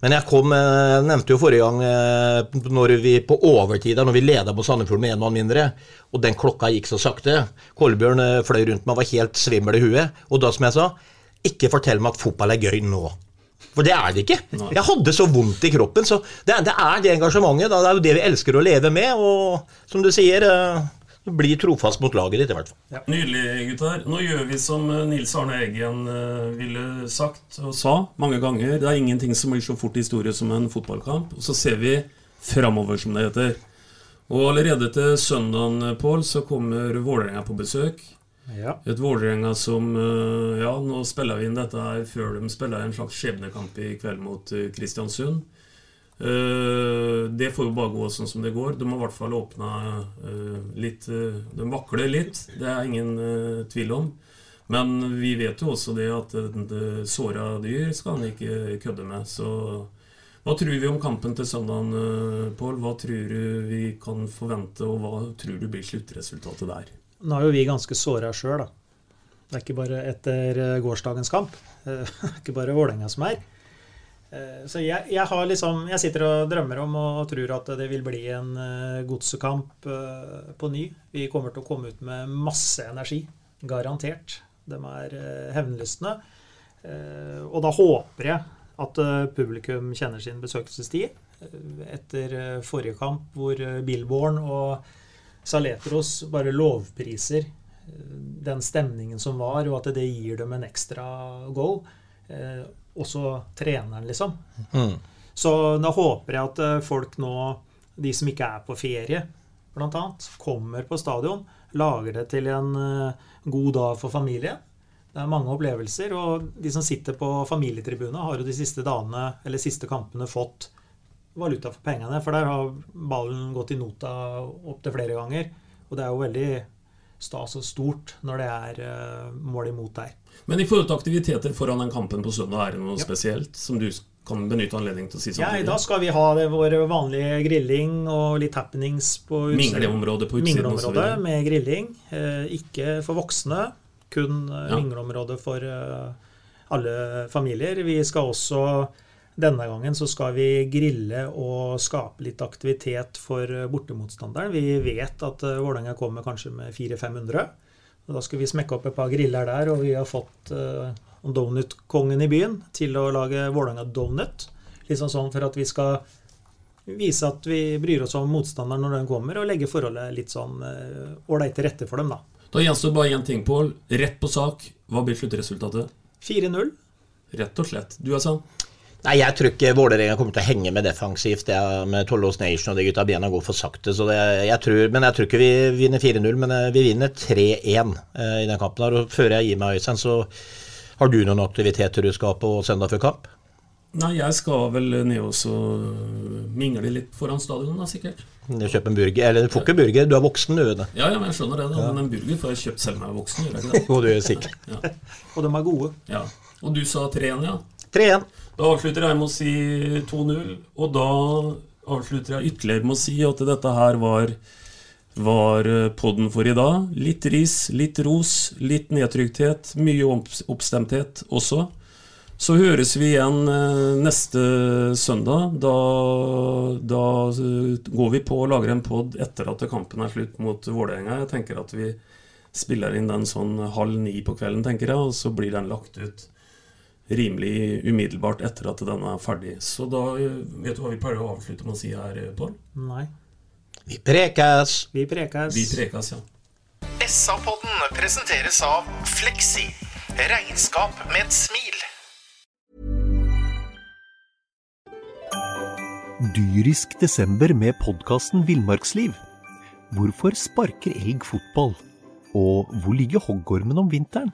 Men jeg kom, jeg nevnte jo forrige gang når vi på overtid, når vi leda på Sandefjord med én mann mindre, og den klokka gikk så sakte. Kolbjørn fløy rundt meg, var helt svimmel i huet. Og da, som jeg sa, ikke fortell meg at fotball er gøy nå. For det er det ikke. Nei. Jeg hadde så vondt i kroppen. Så det, det er det engasjementet. Da. Det er jo det vi elsker å leve med. Og som du sier, du blir trofast mot laget ditt, i hvert fall. Ja. Nydelig, gutter. Nå gjør vi som eh, Nils Arne Eggen uh, ville sagt og sa mange ganger. Det er ingenting som blir så fort historie som en fotballkamp. Og så ser vi framover, som det heter. Og allerede til søndagen, Pål, så kommer Vålerenga på besøk. Ja. Et Vålerenga som eh, Ja, nå spiller vi inn dette her før de spiller en slags skjebnekamp i kveld mot eh, Kristiansund. Uh, det får jo bare gå sånn som det går. De har i hvert fall åpna litt De vakler litt, det er ingen tvil om. Men vi vet jo også det at såra dyr skal han ikke kødde med. Så Hva tror vi om kampen til søndag, eh, Pål? Hva tror du vi kan forvente, og hva tror du blir sluttresultatet der? Nå er jo vi ganske såra sjøl, da. Det er ikke bare etter eh, gårsdagens kamp. Det er ikke bare Vålerenga som er. Eh, så jeg, jeg, har liksom, jeg sitter og drømmer om og tror at det vil bli en godsekamp på ny. Vi kommer til å komme ut med masse energi. Garantert. De er hevnlystne. Og da håper jeg at publikum kjenner sin besøkelsestid. Etter forrige kamp hvor Billborn og Saletros bare lovpriser den stemningen som var, og at det gir dem en ekstra goal. Eh, også treneren, liksom. Mm. Så da håper jeg at eh, folk nå, de som ikke er på ferie, bl.a., kommer på stadion, lager det til en uh, god dag for familien. Det er mange opplevelser, og de som sitter på familietribunet, har jo de siste dagene, eller siste kampene fått valuta for pengene. For der har ballen gått i nota opptil flere ganger. Og det er jo veldig stas og stort når det er uh, mål imot der. Men i forhold til aktiviteter foran den kampen på søndag, er det noe ja. spesielt som du kan benytte anledningen til å si sånn? Ja, i dag skal vi ha det, vår vanlige grilling og litt happenings på Mingleområdet på utsiden Mingleområdet med grilling. Uh, ikke for voksne, kun eh, ja. mingleområde for alle familier. Vi skal også denne gangen så skal vi grille og skape litt aktivitet for bortemotstanderen. Vi vet at uh, Vålerenga kommer kanskje med 400-500. Da skal vi smekke opp et par griller der, og vi har fått uh, donutkongen i byen til å lage Vålerenga donut. Liksom sånn for at vi skal vise at vi bryr oss om motstanderen når den kommer, og legge forholdet litt sånn eh, ålreit uh, til rette for dem, da. Da gjenstår bare én ting, Pål. Rett på sak. Hva blir sluttresultatet? 4-0. Rett og slett. Du, altså? Nei, Jeg tror ikke Vålerenga kommer til å henge med defensivt det med Tollås Nation og de gutta bena går for sakte. så det, jeg tror, Men jeg tror ikke vi vinner 4-0, men eh, vi vinner 3-1 eh, i den kampen. her, og Før jeg gir meg, Øystein, så har du noen aktiviteter du skal på søndag før kamp? Nei, jeg skal vel ned og mingle litt foran stadion, da, sikkert. Kjøpe en burger. Eller du får ikke burger, du er voksen, du. Ja, ja, men jeg skjønner det. da. Men en burger får jeg kjøpt selv om jeg er voksen. gjør jeg ikke det? Og du er sikker. Ja. Og de er gode. Ja. Og du sa 3-1, ja? 3-1. Da avslutter jeg med å si 2-0, og da avslutter jeg ytterligere med å si at dette her var, var eh, podden for i dag. Litt ris, litt ros, litt nedtrykthet, mye oppstemthet også. Så høres vi igjen eh, neste søndag. Da, da eh, går vi på og lager en pod etter at kampen er slutt mot Vålerenga. Jeg tenker at vi spiller inn den sånn halv ni på kvelden, tenker jeg, og så blir den lagt ut rimelig umiddelbart etter at den er ferdig. Så da vet du hva vi pleier å avslutte med å si her, Pål? Nei. Vi prekes! Vi prekes. Vi prekes, ja. SA-podden presenteres av Fleksi. Regnskap med et smil. Dyrisk desember med podkasten Villmarksliv. Hvorfor sparker elg fotball? Og hvor ligger hoggormen om vinteren?